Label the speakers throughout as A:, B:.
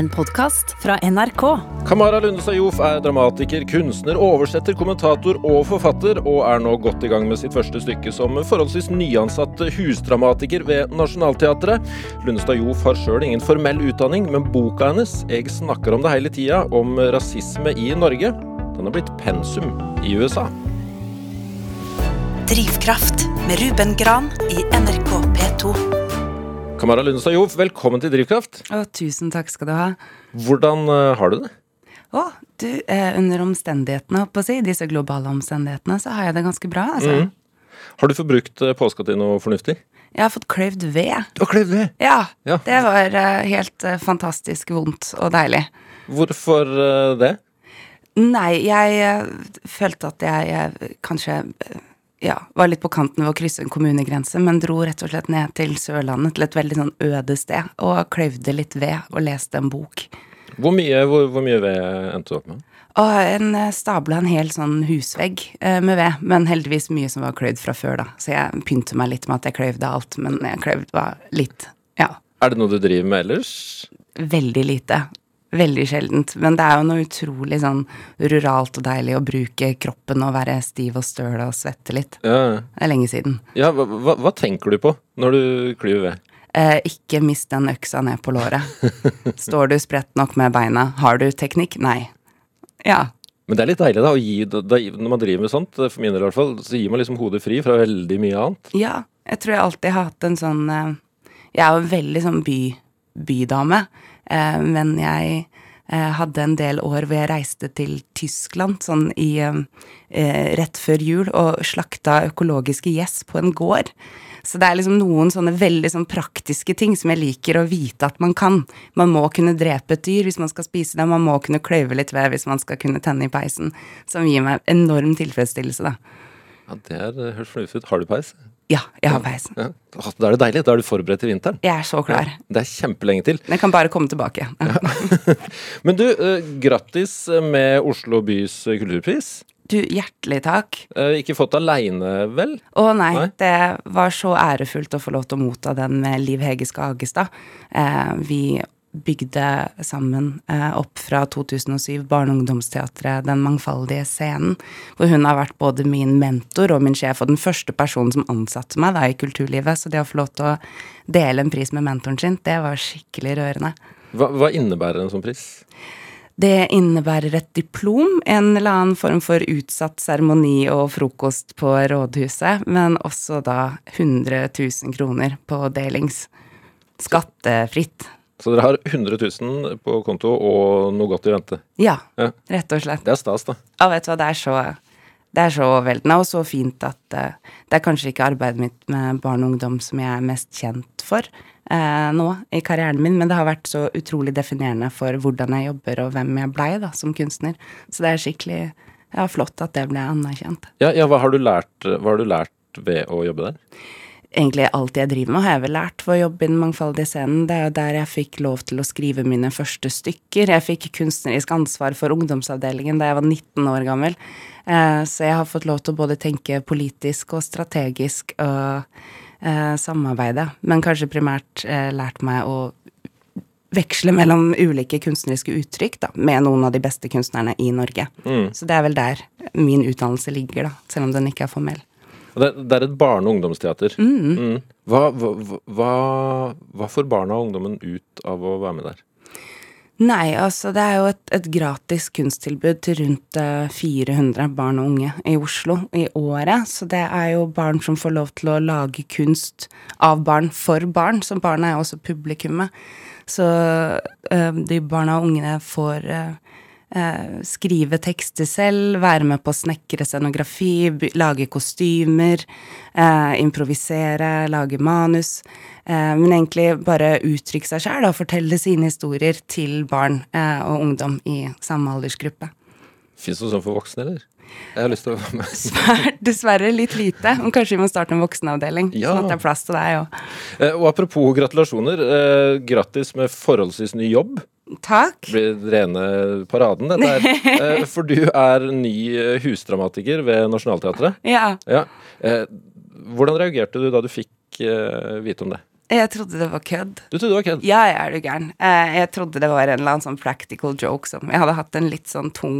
A: En podkast fra NRK.
B: Kamara Lundestad Jof er dramatiker, kunstner, oversetter, kommentator og forfatter, og er nå godt i gang med sitt første stykke som forholdsvis nyansatt husdramatiker ved Nationaltheatret. Lundestad Jof har sjøl ingen formell utdanning, men boka hennes, 'Jeg snakker om det hele tida', om rasisme i Norge, den har blitt pensum i USA.
C: Drivkraft med Ruben Gran i NRK P2.
B: Kamara Lundestad Jov, velkommen til Drivkraft.
D: Å, tusen takk skal du ha.
B: Hvordan eh, har du det?
D: Å, du, eh, under omstendighetene, holdt på å si, disse globale omstendighetene, så har jeg det ganske bra, altså.
B: Mm. Har du fått brukt eh, påska til noe fornuftig?
D: Jeg har fått kløyvd ved.
B: Du har kløyvd ved!
D: Ja,
B: Ja.
D: det var eh, helt fantastisk vondt og deilig.
B: Hvorfor det?
D: Nei, jeg følte at jeg, kanskje ja, var litt på kanten ved å krysse en kommunegrense, men dro rett og slett ned til Sørlandet, til et veldig sånn øde sted, og kløyvde litt ved og leste en bok.
B: Hvor mye, hvor, hvor mye ved endte du opp med?
D: Og en eh, stabla en hel sånn husvegg eh, med ved, men heldigvis mye som var kløyvd fra før, da. Så jeg pynter meg litt med at jeg kløyvde alt, men jeg kløyvde bare litt. Ja.
B: Er det noe du driver med ellers?
D: Veldig lite. Veldig sjeldent. Men det er jo noe utrolig sånn ruralt og deilig å bruke kroppen og være stiv og støl og svette litt.
B: Ja,
D: Det er lenge siden.
B: ja hva, hva, hva tenker du på når du klyver ved?
D: Eh, ikke mist den øksa ned på låret. Står du spredt nok med beina? Har du teknikk? Nei. Ja.
B: Men det er litt deilig da, å gi, da, når man driver med sånt, for min del i hvert fall, så gir man liksom hodet fri fra veldig mye annet.
D: Ja, jeg tror jeg alltid har hatt en sånn eh, Jeg er jo veldig sånn by, bydame, men jeg eh, hadde en del år hvor jeg reiste til Tyskland sånn i eh, eh, rett før jul og slakta økologiske gjess på en gård. Så det er liksom noen sånne veldig sånn praktiske ting som jeg liker å vite at man kan. Man må kunne drepe et dyr hvis man skal spise det, man må kunne kløyve litt ved hvis man skal kunne tenne i peisen, som gir meg enorm tilfredsstillelse, da.
B: Ja, det høres fornuftig ut. Har du peis?
D: Ja, jeg har peisen.
B: Ja. Da er det deilig. Da er du forberedt til vinteren.
D: Jeg er så klar.
B: Det er kjempelenge til.
D: Den kan bare komme tilbake. Ja.
B: Men du, eh, grattis med Oslo bys eh, kulturpris.
D: Du, hjertelig takk.
B: Eh, ikke fått aleine, vel?
D: Å nei,
B: Nei?
D: det var så ærefullt å få lov til å motta den med Liv Hege Skagestad. Eh, vi bygde sammen eh, opp fra 2007 Barne- og ungdomsteatret Den mangfoldige scenen, hvor hun har vært både min mentor og min sjef, og den første personen som ansatte meg da i kulturlivet. Så det å få lov til å dele en pris med mentoren sin, det var skikkelig rørende.
B: Hva, hva innebærer en sånn pris?
D: Det innebærer et diplom, en eller annen form for utsatt seremoni og frokost på rådhuset, men også da 100 000 kroner på delings. Skattefritt.
B: Så dere har 100 000 på konto og noe godt i vente.
D: Ja,
B: Ja.
D: rett og slett.
B: Det er stas, da.
D: Ja, vet du hva, det er så det er så overveldende og så fint at uh, det er kanskje ikke arbeidet mitt med barn og ungdom som jeg er mest kjent for uh, nå i karrieren min, men det har vært så utrolig definerende for hvordan jeg jobber og hvem jeg blei da, som kunstner. Så det er skikkelig ja, flott at det ble anerkjent.
B: Ja, ja hva, har du lært, hva har du lært ved å jobbe der?
D: Egentlig alt jeg driver med, har jeg vel lært ved å jobbe i den mangfoldige scenen. Det er jo der jeg fikk lov til å skrive mine første stykker. Jeg fikk kunstnerisk ansvar for ungdomsavdelingen da jeg var 19 år gammel. Eh, så jeg har fått lov til å både tenke politisk og strategisk og eh, samarbeide. Men kanskje primært eh, lært meg å veksle mellom ulike kunstneriske uttrykk da, med noen av de beste kunstnerne i Norge. Så det er vel der min utdannelse ligger, da, selv om den ikke er formell.
B: Det, det er et barne- og ungdomsteater. Mm. Hva, hva, hva, hva får barna og ungdommen ut av å være med der?
D: Nei, altså det er jo et, et gratis kunsttilbud til rundt eh, 400 barn og unge i Oslo i året. Så det er jo barn som får lov til å lage kunst av barn for barn, så barna er jo også publikummet. Så øh, de barna og ungene får eh, eh, skrive tekster selv, være med på å snekre scenografi, lage kostymer, eh, improvisere, lage manus. Eh, men egentlig bare uttrykke seg sjæl og fortelle sine historier til barn eh, og ungdom i samme aldersgruppe.
B: Fins det noe sånt for voksne, eller? Jeg har lyst til å være med.
D: Svært, dessverre litt lite, men kanskje vi må starte en voksenavdeling,
B: Ja.
D: sånn at det er plass til deg òg.
B: Eh, Og apropos gratulasjoner. Eh, grattis med forholdsvis ny jobb.
D: Takk.
B: Det blir rene paraden, dette her. Eh, for du er ny eh, husdramatiker ved Nationaltheatret.
D: Ja.
B: Ja. Eh, hvordan reagerte du da du fikk vite om det?
D: Jeg trodde det var kødd.
B: Du trodde det var kødd?
D: Ja, jeg er du gæren. Jeg trodde det var en eller annen sånn practical joke som Jeg hadde hatt en litt sånn tung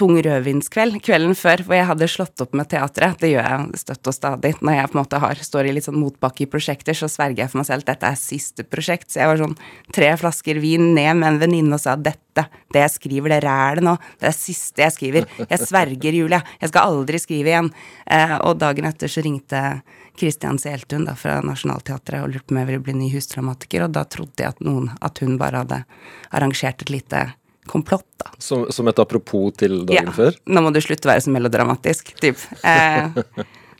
D: tung rødvinskveld kvelden før, hvor jeg hadde slått opp med teatret. Det gjør jeg støtt og stadig. Når jeg på en måte har, står i litt sånn motbakke i prosjekter, så sverger jeg for meg selv at dette er siste prosjekt. Så jeg var sånn tre flasker vin ned med en venninne og sa dette, det jeg skriver, det rælet nå, det er siste jeg skriver. Jeg sverger, Julia. Jeg skal aldri skrive igjen. Eh, og dagen etter så ringte Kristian Seltun da, fra Nationaltheatret og lurte på om jeg ville bli ny husdramatiker, og da trodde jeg at, noen, at hun bare hadde arrangert et lite komplott, da.
B: Som, som et apropos til dagen
D: ja.
B: før?
D: Nå må du slutte å være så melodramatisk, typ. Eh,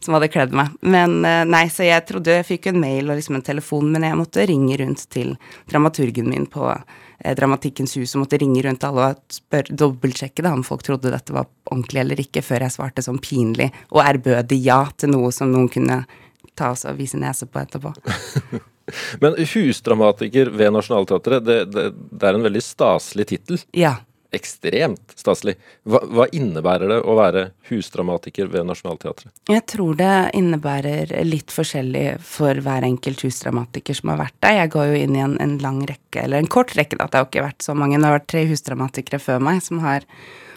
D: som hadde kledd meg. Men eh, nei, så jeg trodde jeg fikk en mail og liksom en telefon, men jeg måtte ringe rundt til dramaturgen min på eh, Dramatikkens hus og måtte ringe rundt alle og spør, dobbeltsjekke da, om folk trodde dette var ordentlig eller ikke, før jeg svarte sånn pinlig og ærbødig ja til noe som noen kunne ta oss og vise nese på etterpå.
B: Men husdramatiker ved Nationaltheatret, det, det, det, er en veldig staselig tittel.
D: Ja.
B: Ekstremt staselig. Hva, hva, innebærer det å være husdramatiker ved Nationaltheatret?
D: Jeg tror det innebærer litt forskjellig for hver enkelt husdramatiker som har vært der. Jeg går jo inn i en, en lang rekke, eller en kort rekke, da. Det har jo ikke vært så mange. Det har vært tre husdramatikere før meg som har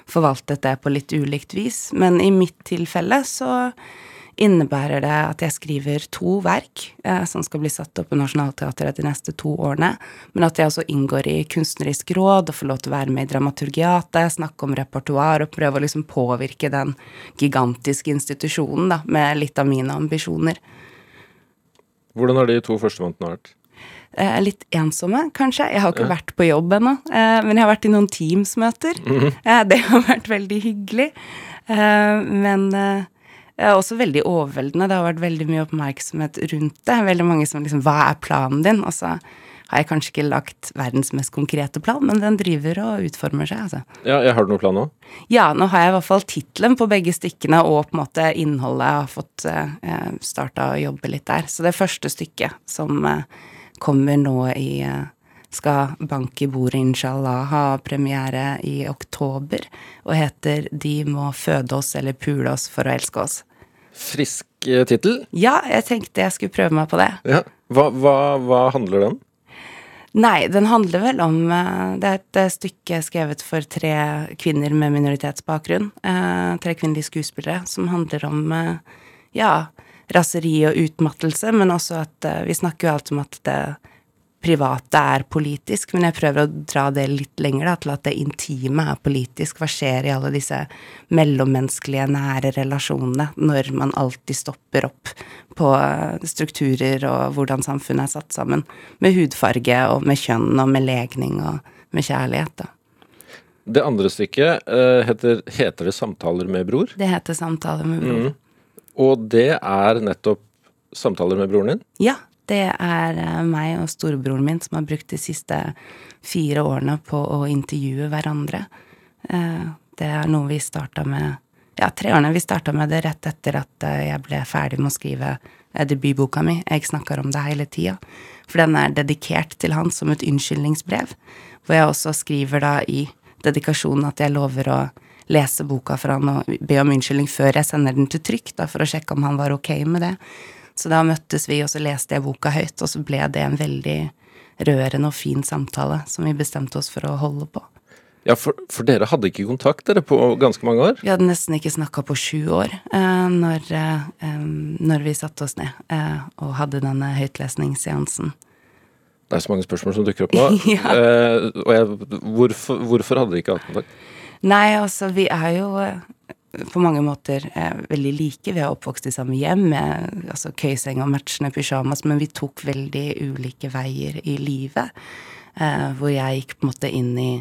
D: forvaltet det på litt ulikt vis. Men i mitt tilfelle så innebærer det at jeg skriver to verk eh, som skal bli satt opp på Nationaltheatret de neste to årene, men at jeg også inngår i kunstnerisk råd og får lov til å være med i dramaturgiatet, snakke om repertoar og prøve å liksom påvirke den gigantiske institusjonen da, med litt av mine ambisjoner.
B: Hvordan har de to første månedene vært?
D: Eh, litt ensomme, kanskje. Jeg har ikke ja. vært på jobb ennå, eh, men jeg har vært i noen Teams-møter. Mm -hmm. eh, det har vært veldig hyggelig. Eh, men eh, er også veldig overveldende. Det har vært veldig mye oppmerksomhet rundt det. Veldig mange som liksom Hva er planen din? Og så har jeg kanskje ikke lagt verdens mest konkrete plan, men den driver og utformer seg, altså.
B: Ja, jeg har du noen plan nå?
D: Ja, nå har jeg i hvert fall tittelen på begge stykkene og på en måte innholdet. Jeg har fått eh, starta å jobbe litt der. Så det første stykket som eh, kommer nå i eh, skal bank i bordet, inshallah, ha premiere i oktober og heter De må føde oss eller pule oss for å elske oss.
B: Frisk eh, tittel?
D: Ja, jeg tenkte jeg skulle prøve meg på det.
B: Ja. Hva, hva, hva handler den?
D: Nei, den handler vel om eh, Det er et eh, stykke skrevet for tre kvinner med minoritetsbakgrunn. tre kvinnelige skuespillere, som handler om ja, raseri og utmattelse, men også at vi snakker jo alltid om at det private er politisk, men jeg prøver å dra det litt lenger, da, til at det intime er politisk. Hva skjer i alle disse mellommenneskelige, nære relasjonene når man alltid stopper opp på eh, strukturer og hvordan samfunnet er satt sammen, med hudfarge og med kjønn og med legning og med kjærlighet, da.
B: Det andre stykket uh, heter, heter det 'Samtaler med bror'?
D: Det heter 'Samtaler med bror'. Mm.
B: Og det er nettopp samtaler med broren din?
D: Ja, det er eh, meg og storebroren min som har brukt de siste fire årene på å intervjue hverandre. Eh, det er noe vi starta med Ja, tre årene. Vi starta med det rett etter at eh, jeg ble ferdig med å skrive debutboka mi. Jeg snakker om det hele tida. For den er dedikert til han som et unnskyldningsbrev. Hvor jeg også skriver da i dedikasjonen at jeg lover å lese boka for han og be om unnskyldning før jeg sender den til trykk, da, for å sjekke om han var ok med det. Så da møttes vi, og så leste jeg boka høyt, og så ble det en veldig rørende og fin samtale som vi bestemte oss for å holde på.
B: Ja, for, for dere hadde ikke kontakt dere på ganske mange år?
D: Vi hadde nesten ikke snakka på sju år eh, når, eh, når, vi satte oss ned eh, og hadde denne høytlesningsseansen.
B: Det er så mange spørsmål som dukker opp nå. ja. Eh, og jeg, hvorfor, hvorfor hadde dere ikke hatt kontakt?
D: Nei, altså, vi er jo på mange måter veldig like. Vi er oppvokst i samme hjem med altså, køyseng og matchende pysjamas, men vi tok veldig ulike veier i livet. Eh, hvor jeg gikk på en måte inn i,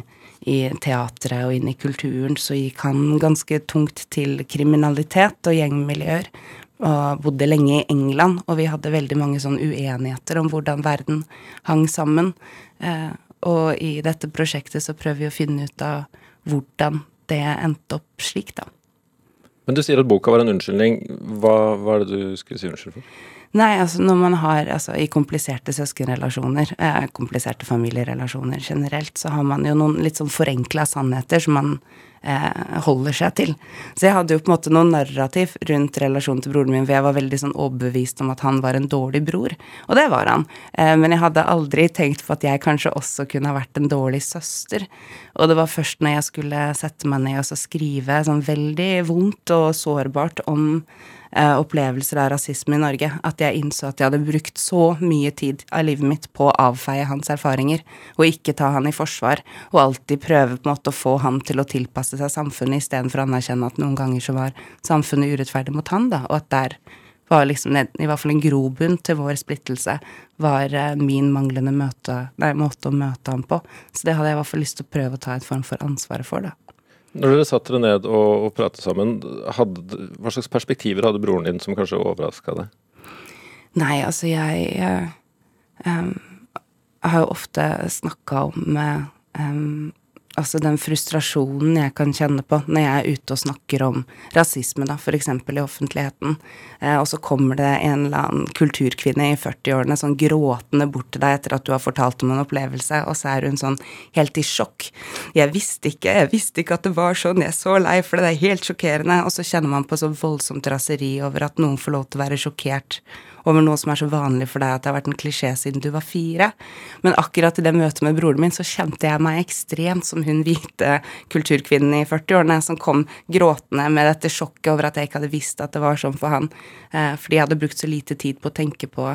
D: i teatret og inn i kulturen, så gikk han ganske tungt til kriminalitet og gjengmiljøer. Og bodde lenge i England, og vi hadde veldig mange sånn uenigheter om hvordan verden hang sammen. Eh, og i dette prosjektet så prøver vi å finne ut av hvordan det endte opp slik, da.
B: Men du sier at boka var en unnskyldning. Hva, hva er det du skulle si unnskyld for?
D: Nei, altså når man har altså i kompliserte søskenrelasjoner, eh, kompliserte familierelasjoner generelt, så har man jo noen litt sånn forenkla sannheter som man eh, holder seg til. Så jeg hadde jo på en måte noe narrativ rundt relasjonen til broren min, for jeg var veldig sånn overbevist om at han var en dårlig bror. Og det var han. Eh, men jeg hadde aldri tenkt på at jeg kanskje også kunne ha vært en dårlig søster. Og det var først når jeg skulle sette meg ned og skrive sånn veldig vondt og sårbart om eh, opplevelser av rasisme i Norge, at jeg innså at jeg hadde brukt så mye tid av livet mitt på å avfeie hans erfaringer, og ikke ta han i forsvar, og alltid prøve på en måte å få han til å tilpasse seg samfunnet, istedenfor å anerkjenne at noen ganger så var samfunnet urettferdig mot han, da, og at der var liksom i hvert fall en grobunn til vår splittelse, var eh, min manglende møte, nei, måte å møte ham på. Så det hadde jeg i hvert fall lyst til å prøve å ta et form for ansvaret for, da.
B: Når dere satte dere ned og, og pratet sammen, hadde, hva slags perspektiver hadde broren din som kanskje overraska deg?
D: Nei, altså jeg, jeg, um, har jo ofte snakka om um, altså den frustrasjonen jeg kan kjenne på når jeg er ute og snakker om rasisme, da, f.eks. i offentligheten, eh, og så kommer det en eller annen kulturkvinne i 40-årene sånn gråtende bort til deg etter at du har fortalt om en opplevelse, og så er hun sånn helt i sjokk. Jeg visste ikke, jeg visste ikke at det var sånn, jeg er så lei for det, det er helt sjokkerende, og så kjenner man på så voldsomt raseri over at noen får lov til å være sjokkert over noe som er så vanlig for deg at det har vært en klisjé siden du var fire. Men akkurat i det møtet med broren min så kjente jeg meg ekstremt som hun hvite kulturkvinnen i 40-årene som kom gråtende med dette sjokket over at jeg ikke hadde visst at det var sånn for han, eh, fordi jeg hadde brukt så lite tid på å tenke på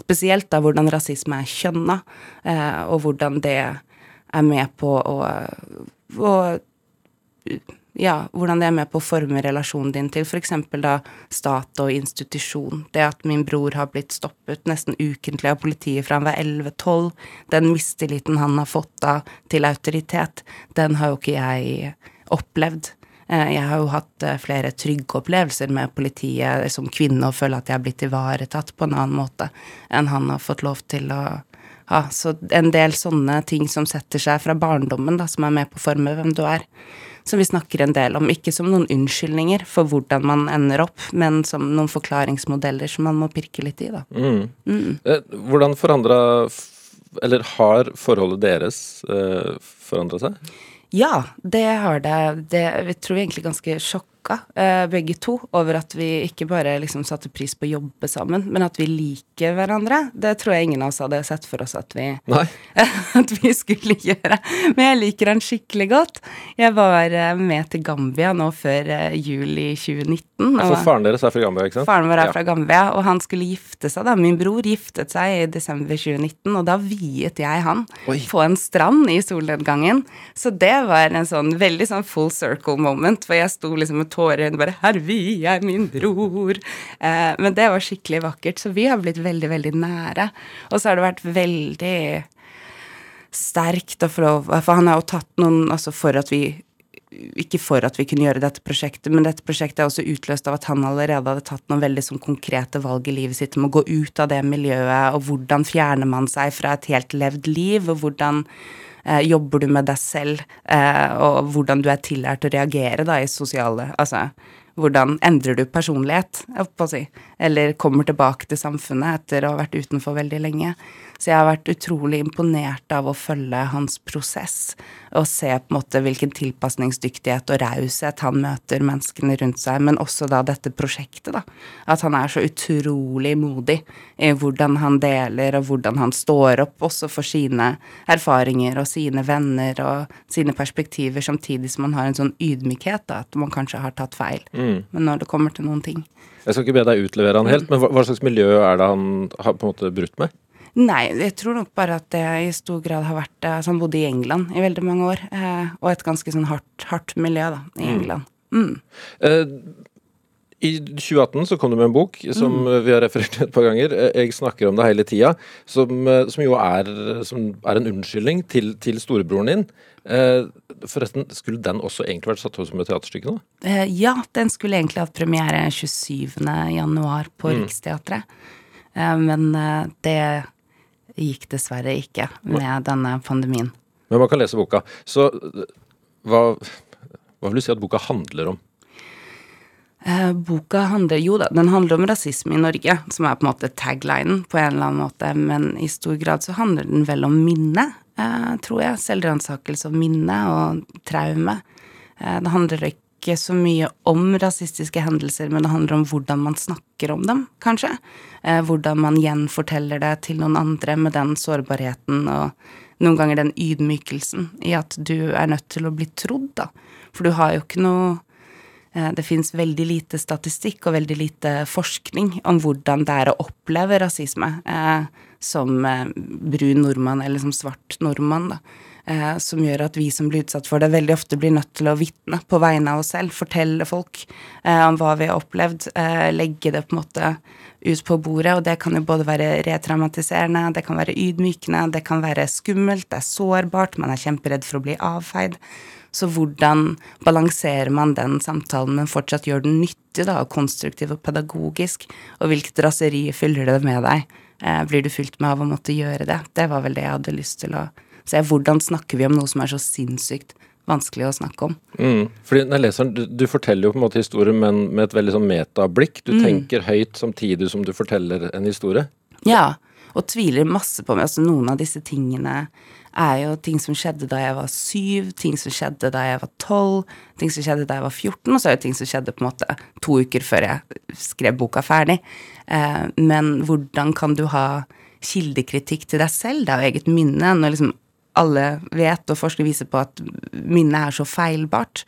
D: spesielt da hvordan rasisme er kjønna, eh, og hvordan det er med på å, å ja, hvordan det er med på å forme relasjonen din til f.eks. da stat og institusjon. Det at min bror har blitt stoppet nesten ukentlig av politiet fra han var 11-12, den mistilliten han har fått da til autoritet, den har jo ikke jeg opplevd. Eh, jeg har jo hatt eh, flere trygge opplevelser med politiet som kvinne og føler at jeg har blitt ivaretatt på en annen måte enn han har fått lov til å ha. Så en del sånne ting som setter seg fra barndommen, da, som er med på å forme hvem du er som vi snakker en del om. Ikke som noen unnskyldninger for hvordan man ender opp, men som noen forklaringsmodeller som man må pirke litt i, da. Mm.
B: Mm. Eh, hvordan forandra Eller har forholdet deres eh, forandra seg?
D: Ja, det har det. Det Jeg tror egentlig ganske sjokk sjokka, eh, begge to, over at vi ikke bare liksom satte pris på å jobbe sammen, men at vi liker hverandre. Det tror jeg ingen av oss hadde sett for oss at vi, at vi skulle gjøre. Men jeg liker han skikkelig godt. Jeg var eh, med til Gambia nå før eh, jul 2019.
B: For faren deres er fra Gambia, ikke sant?
D: Faren vår er ja. fra Gambia, og han skulle gifte seg da. Min bror giftet seg i desember 2019, og da viet jeg han Oi. på en strand i solnedgangen. Så det var en sånn veldig sånn full circle moment, for jeg sto liksom med tårer bare 'Hervi er min bror'. Eh, men det var skikkelig vakkert. Så vi har blitt veldig, veldig nære. Og så har det vært veldig sterkt å få lov For han har jo tatt noen Altså for at vi ikke for at vi kunne gjøre dette prosjektet, men dette prosjektet er også utløst av at han allerede hadde tatt noen veldig sånn konkrete valg i livet sitt om å gå ut av det miljøet, og hvordan fjerner man seg fra et helt levd liv, og hvordan eh, jobber du med deg selv, eh, og hvordan du er tillært å reagere da i sosiale Altså hvordan endrer du personlighet, på å si, eller kommer tilbake til samfunnet etter å ha vært utenfor veldig lenge. Så jeg har vært utrolig imponert av å følge hans prosess og se på en måte hvilken tilpasningsdyktighet og raushet han møter menneskene rundt seg, men også da dette prosjektet, da. At han er så utrolig modig i hvordan han deler, og hvordan han står opp også for sine erfaringer og sine venner og sine perspektiver, samtidig som han har en sånn ydmykhet, da, at man kanskje har tatt feil. Mm. Men når det kommer til noen ting.
B: Jeg skal ikke be deg utlevere han helt, men hva, hva slags miljø er det han har på en måte brutt med?
D: Nei, jeg tror nok bare at det i stor grad har vært altså Han bodde i England i veldig mange år, eh, og et ganske sånn hardt, hardt miljø da, i mm. England. Mm.
B: Eh, I 2018 så kom du med en bok som mm. vi har referert til et par ganger. Eh, jeg snakker om det hele tida. Som, eh, som jo er, som er, en unnskyldning til, til storebroren din. Eh, forresten, skulle den også egentlig vært satt opp som et teaterstykke nå?
D: Eh, ja, den skulle egentlig hatt premiere 27.1 på mm. Riksteatret. men det gikk dessverre ikke med denne pandemien.
B: Men man kan lese boka. Så hva, hva vil du si at boka handler om?
D: Eh, boka handler jo da, den handler om rasisme i Norge, som er på en måte taglinen på en eller annen måte, men i stor grad så handler den vel om minne, eh, tror jeg. Selvransakelse og minne og traume. Eh, det handler ikke så mye om rasistiske hendelser, men det handler om hvordan man snakker om dem, kanskje. Eh, hvordan man gjenforteller det til noen andre med den sårbarheten og noen ganger den ydmykelsen i at du er nødt til å bli trodd, da. For du har jo ikke noe Eh, det fins veldig lite statistikk og veldig lite forskning om hvordan det er å oppleve rasisme eh, som eh, brun nordmann eller som svart nordmann, da. Eh, som gjør at vi som blir utsatt for det, veldig ofte blir nødt til å vitne på vegne av oss selv. Fortelle folk eh, om hva vi har opplevd. Eh, legge det på en måte ut på bordet, og det kan jo både være retraumatiserende, det kan være ydmykende, det kan være skummelt, det er sårbart, man er kjemperedd for å bli avfeid. Så hvordan balanserer man den samtalen, men fortsatt gjør den nyttig da, og konstruktiv og pedagogisk? Og hvilket raseri fyller det med deg? Eh, blir du fylt med av å måtte gjøre det? Det var vel det jeg hadde lyst til å se. Hvordan snakker vi om noe som er så sinnssykt vanskelig å snakke om?
B: Mm. Fordi når jeg leser du, du, forteller jo på en måte historien, men med et veldig sånn metablikk. Du mm. tenker høyt samtidig som du forteller en historie.
D: Ja, og tviler masse på meg. Altså noen av disse tingene er jo ting som skjedde da jeg var syv, ting som skjedde da jeg var tolv, ting som skjedde da jeg var 14, og så er det ting som skjedde på en måte to uker før jeg skrev boka ferdig. Eh, men hvordan kan du ha kildekritikk til deg selv, det er jo eget minne, når liksom alle vet, og forskning viser på at minnet er så feilbart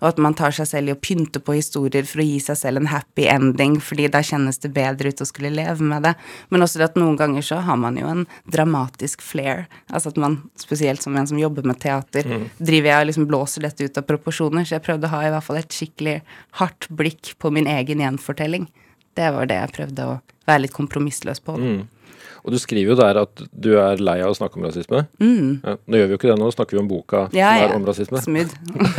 D: og at man tar seg selv i å pynte på historier for å gi seg selv en happy ending, fordi da kjennes det bedre ut å skulle leve med det. Men også at noen ganger så har man jo en dramatisk flair. Altså at man, spesielt som en som jobber med teater, mm. driver jeg og liksom blåser dette ut av proporsjoner. Så jeg prøvde å ha i hvert fall et skikkelig hardt blikk på min egen gjenfortelling. Det var det jeg prøvde å være litt kompromissløs på. Mm.
B: Og du skriver jo der at du er lei av å snakke om rasisme. Mm. Ja, nå gjør vi jo ikke det, nå snakker vi om boka ja, som er om rasisme.
D: Smid.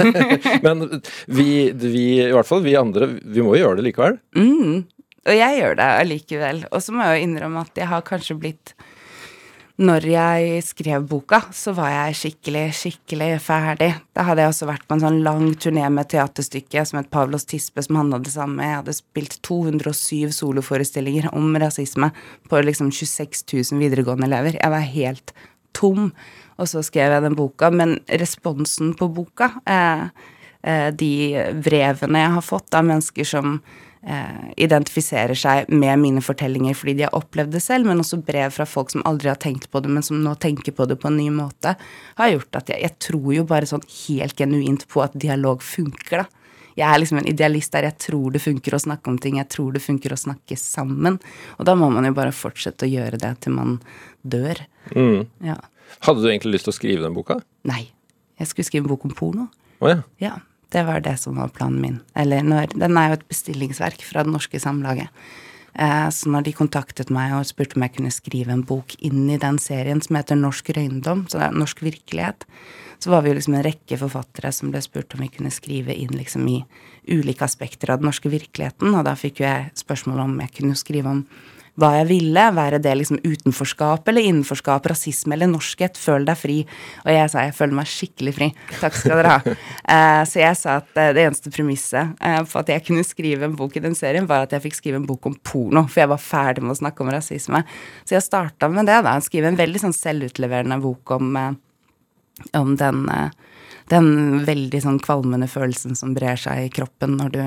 B: Men vi, vi, i hvert fall vi andre, vi må jo gjøre det likevel.
D: Mm. Og jeg gjør det allikevel. Og så må jeg jo innrømme at jeg har kanskje blitt når jeg skrev boka, så var jeg skikkelig, skikkelig ferdig. Da hadde jeg også vært på en sånn lang turné med teaterstykket som het Pavlos Tispe, som handla det samme. Jeg hadde spilt 207 soloforestillinger om rasisme på liksom 26 000 videregående elever. Jeg var helt tom. Og så skrev jeg den boka, men responsen på boka, eh, eh, de brevene jeg har fått av mennesker som identifiserer seg med mine fortellinger fordi de har opplevd det selv, men også brev fra folk som aldri har tenkt på det, men som nå tenker på det på en ny måte, har gjort at jeg, jeg tror jo bare sånn helt genuint på at dialog funker, da. Jeg er liksom en idealist der jeg tror det funker å snakke om ting, jeg tror det funker å snakke sammen. Og da må man jo bare fortsette å gjøre det til man dør. Mm. Ja.
B: Hadde du egentlig lyst til å skrive den boka?
D: Nei. Jeg skulle skrive en bok om porno.
B: Oh, ja.
D: ja. Det var det som var planen min. Eller når Den er jo et bestillingsverk fra Det Norske Samlaget. Eh, så når de kontaktet meg og spurte om jeg kunne skrive en bok inn i den serien som heter Norsk røyndom, så det er norsk virkelighet, så var vi jo liksom en rekke forfattere som ble spurt om vi kunne skrive inn liksom i ulike aspekter av den norske virkeligheten, og da fikk jo jeg spørsmål om jeg kunne skrive om hva jeg ville. Være det liksom utenforskap eller innenforskap, rasisme eller norskhet. Føl deg fri. Og jeg sa jeg føler meg skikkelig fri. Takk skal dere ha. Uh, så jeg sa at uh, det eneste premisset uh, for at jeg kunne skrive en bok i den serien, var at jeg fikk skrive en bok om porno, for jeg var ferdig med å snakke om rasisme. Så jeg starta med det, da. Skrive en veldig sånn selvutleverende bok om, om den den veldig sånn kvalmende følelsen som brer seg i kroppen når du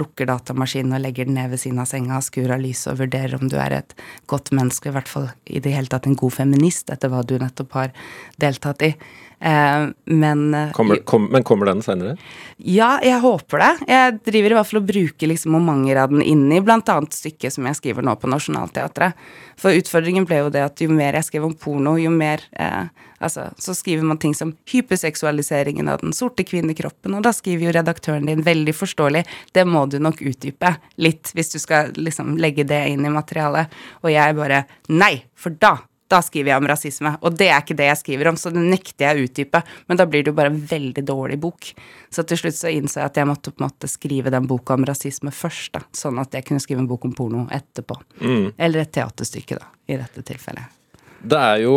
D: lukker datamaskinen og legger den ned ved siden av senga, skrur av lyset og vurderer om du er et godt menneske, i hvert fall i det hele tatt en god feminist, etter hva du nettopp har deltatt i. Eh, men
B: eh, kommer, kom, Men kommer den senere?
D: Ja, jeg håper det. Jeg driver i hvert fall og bruker liksom momenter av den inn i annet stykket som jeg skriver nå på Nationaltheatret. For utfordringen ble jo det at jo mer jeg skrev om porno, jo mer eh, Altså, så skriver man ting som hyperseksualiseringen av den sorte kvinnekroppen, og da skriver jo redaktøren din veldig forståelig det må du nok utdype litt hvis du skal liksom legge det inn i materialet. Og jeg bare nei, for da da skriver jeg om rasisme. Og det er ikke det jeg skriver om, så det nekter jeg å utdype. Men da blir det jo bare en veldig dårlig bok. Så til slutt så innså jeg at jeg måtte på en måte skrive den boka om rasisme først, da. Sånn at jeg kunne skrive en bok om porno etterpå. Mm. Eller et teaterstykke, da, i dette tilfellet.
B: Det er jo,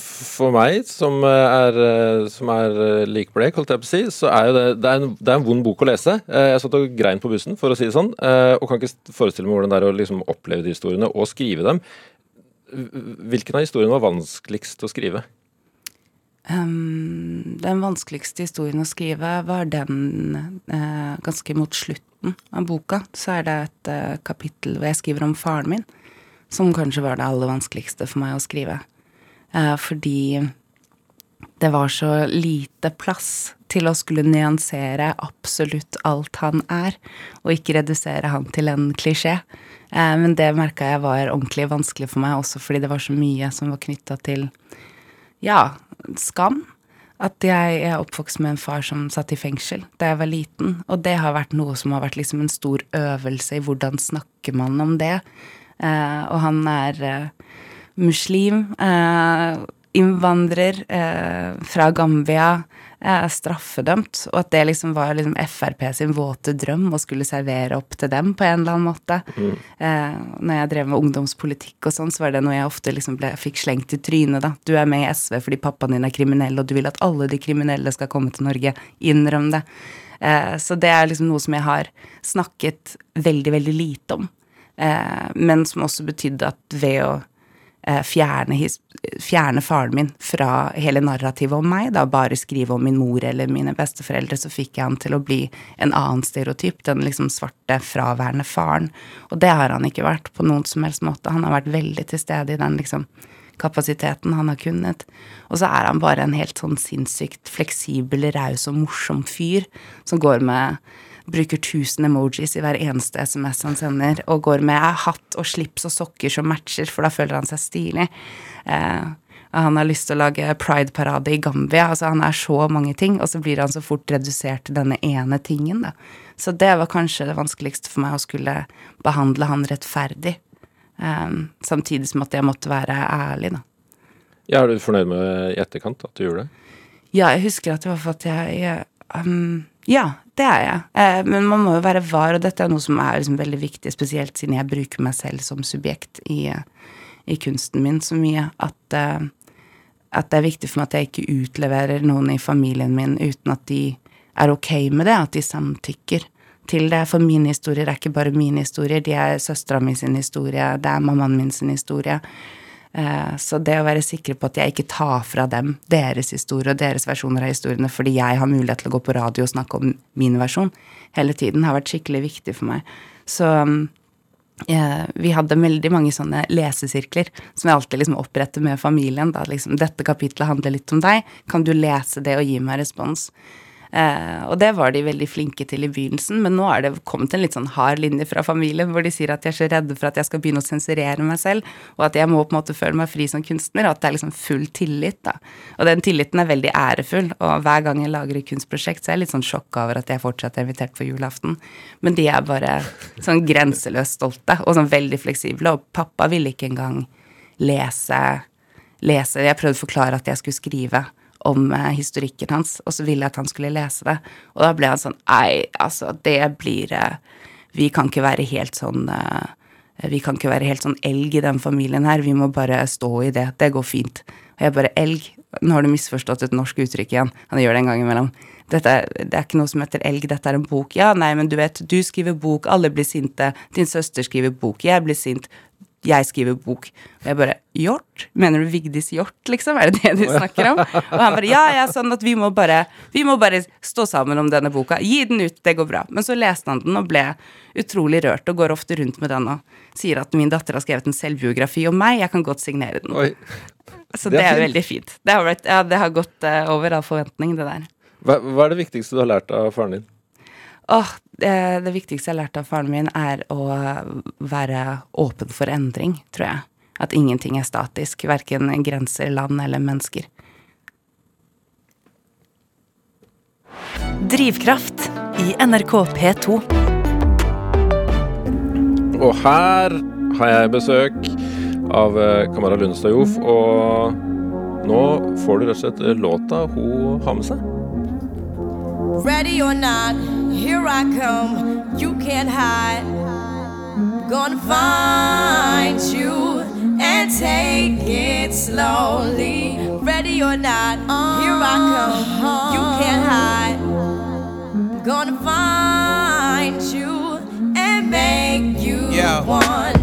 B: for meg som er, som er likblek, holdt jeg på å si, så er jo det det er, en, det er en vond bok å lese. Jeg satt og grein på bussen, for å si det sånn, og kan ikke forestille meg hvordan det er å liksom oppleve de historiene og skrive dem. Hvilken av historiene var vanskeligst å skrive?
D: Um, den vanskeligste historien å skrive var den uh, ganske mot slutten av boka. Så er det et uh, kapittel hvor jeg skriver om faren min, som kanskje var det aller vanskeligste for meg å skrive. Uh, fordi det var så lite plass til å skulle nyansere absolutt alt han er, og ikke redusere han til en klisjé. Eh, men det merka jeg var ordentlig vanskelig for meg, også fordi det var så mye som var knytta til ja, skam. At jeg er oppvokst med en far som satt i fengsel da jeg var liten. Og det har vært noe som har vært liksom en stor øvelse i hvordan snakker man om det. Eh, og han er eh, muslim, innvandrer fra Gambia er straffedømt, og at det liksom var liksom Frp sin våte drøm å skulle servere opp til dem på en eller annen måte. Mm. Eh, når jeg drev med ungdomspolitikk og sånn, så var det noe jeg ofte liksom ble, fikk slengt i trynet, da. Du er med i SV fordi pappaen din er kriminell, og du vil at alle de kriminelle skal komme til Norge. Innrøm det. Eh, så det er liksom noe som jeg har snakket veldig, veldig lite om. Eh, men som også betydde at ved å Eh, fjerne, fjerne, faren min fra hele narrativet om meg, da bare skrive om min mor eller mine besteforeldre, så fikk jeg han til å bli en annen stereotyp, den liksom svarte, fraværende faren. Og det har han ikke vært på noen som helst måte. Han har vært veldig til stede i den liksom kapasiteten han har kunnet. Og så er han bare en helt sånn sinnssykt fleksibel, raus og morsom fyr som går med bruker 1000 emojis i hver eneste SMS han sender, og går med hatt og slips og sokker som matcher, for da føler han seg stilig. Eh, han har lyst til å lage prideparade i Gambia. altså Han er så mange ting, og så blir han så fort redusert til denne ene tingen. da. Så det var kanskje det vanskeligste for meg, å skulle behandle han rettferdig. Um, samtidig som at jeg måtte være ærlig, da.
B: Ja, Er du fornøyd med i etterkant at du gjorde det?
D: Ja, jeg husker at det var for at jeg, jeg um, ja, det er jeg. Eh, men man må jo være var, og dette er noe som er liksom veldig viktig, spesielt siden jeg bruker meg selv som subjekt i, i kunsten min så mye, at, eh, at, det er viktig for meg at jeg ikke utleverer noen i familien min uten at de er ok med det, at de samtykker til det. For mine historier er ikke bare mine historier, de er søstera mi sin historie, det er mammaen min sin historie. Eh, så det å være sikker på at jeg ikke tar fra dem deres historie og deres versjoner av historiene fordi jeg har mulighet til å gå på radio og snakke om min versjon hele tiden, har vært skikkelig viktig for meg. Så ja, vi hadde veldig mange sånne lesesirkler som jeg alltid liksom oppretter med familien. Da liksom 'Dette kapitlet handler litt om deg. Kan du lese det og gi meg respons?' Eh, og det var de veldig flinke til i begynnelsen, men nå er det kommet en litt sånn hard linje fra familien hvor de sier at de er så redde for at jeg skal begynne å sensurere meg selv, og at jeg må på en måte føle meg fri som kunstner, og at det er liksom full tillit, da. Og den tilliten er veldig ærefull, og hver gang jeg lager et kunstprosjekt, så er jeg litt sånn sjokka over at jeg fortsatt er invitert på julaften. Men de er bare sånn grenseløst stolte, og sånn veldig fleksible, og pappa ville ikke engang lese lese Jeg prøvde å forklare at jeg skulle skrive om eh, historikken hans, og så ville jeg at han skulle lese det. Og da ble han sånn Nei, altså, det blir eh, Vi kan ikke være helt sånn eh, Vi kan ikke være helt sånn elg i den familien her. Vi må bare stå i det. Det går fint. Og jeg bare Elg? Nå har du misforstått et norsk uttrykk igjen. Han gjør det en gang imellom. Dette, det er ikke noe som heter elg, dette er en bok. Ja, nei, men du vet, du skriver bok, alle blir sinte. Din søster skriver bok, jeg blir sint jeg skriver bok. Og jeg bare Hjort? Mener du Vigdis Hjort, liksom? Er det det du snakker om? Og han bare ja, ja, sånn at vi må bare Vi må bare stå sammen om denne boka. Gi den ut, det går bra. Men så leste han den og ble utrolig rørt, og går ofte rundt med den og sier at min datter har skrevet en selvbiografi om meg, jeg kan godt signere den. Oi. Så det er, det er veldig fint. Det har, ja, det har gått uh, over all forventning, det der.
B: Hva, hva er det viktigste du har lært av faren din?
D: Åh, det, det, viktigste jeg har lært av faren min, er å være åpen for endring, tror jeg. At ingenting er statisk. Verken grenser, land eller mennesker.
A: Drivkraft i NRK P2.
B: Og her har jeg besøk av eh, Kamara Lundstad Joff, og nå får du rett og slett låta hun har med seg. Ready or not, here I come. You can't hide. Gonna find you and take it slowly. Ready or not, here I come. You can't hide. Gonna find you and make you me.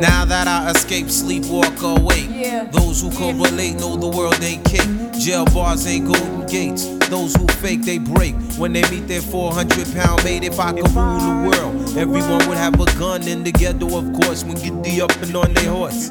B: Now that I escape, sleep, walk awake.
E: Those who can relate know the world ain't kick. Jail bars ain't golden gates. Those who fake, they break. When they meet their 400 pound mate, if I could rule the world, everyone would have a gun in the ghetto, of course, when get the up and on their horse.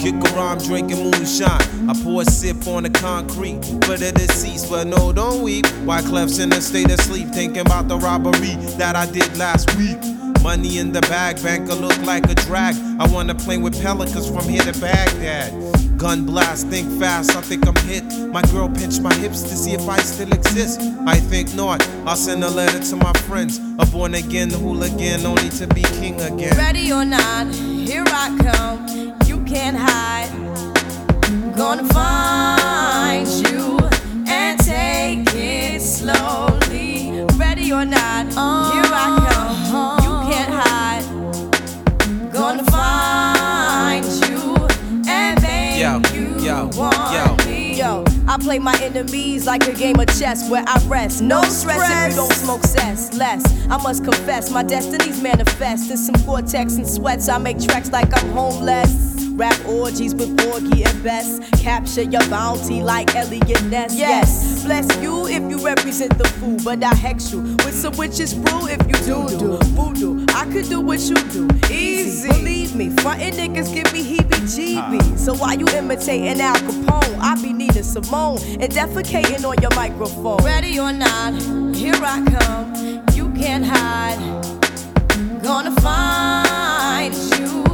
E: Kick around drinking moonshine. I pour a sip on the concrete for the deceased, but no, don't weep. Why Clef's in a state of sleep, thinking about the robbery that I did last week. Money in the bag, banker look like a drag. I wanna play with pelicans from here to Baghdad. Gun blast, think fast, I think I'm hit. My girl pinched my hips to see if I still exist. I think not. I'll send a letter to my friends. A born again hooligan, only to be king again.
F: Ready or not, here I come. You can't hide. Gonna find you and take it slowly. Ready or not, here I come.
E: Yo, yo.
F: I play my enemies like a game of chess where I rest. No, stress, if you don't smoke cess. Less, I must confess, my destinies manifest. In some cortex and sweats, I make tracks like I'm homeless. Rap orgies with Borgie and Best. Capture your bounty like Elliot Ness. Yes. Bless you if you represent the fool, but I hex you with some witches brew if you do do voodoo. I could do what you do, easy. Believe me, frontin' niggas give me heebie-jeebies. So why you imitating Al Capone? I be needing Simone and defecating on your microphone. Ready or not, here I come. You can't hide. Gonna find you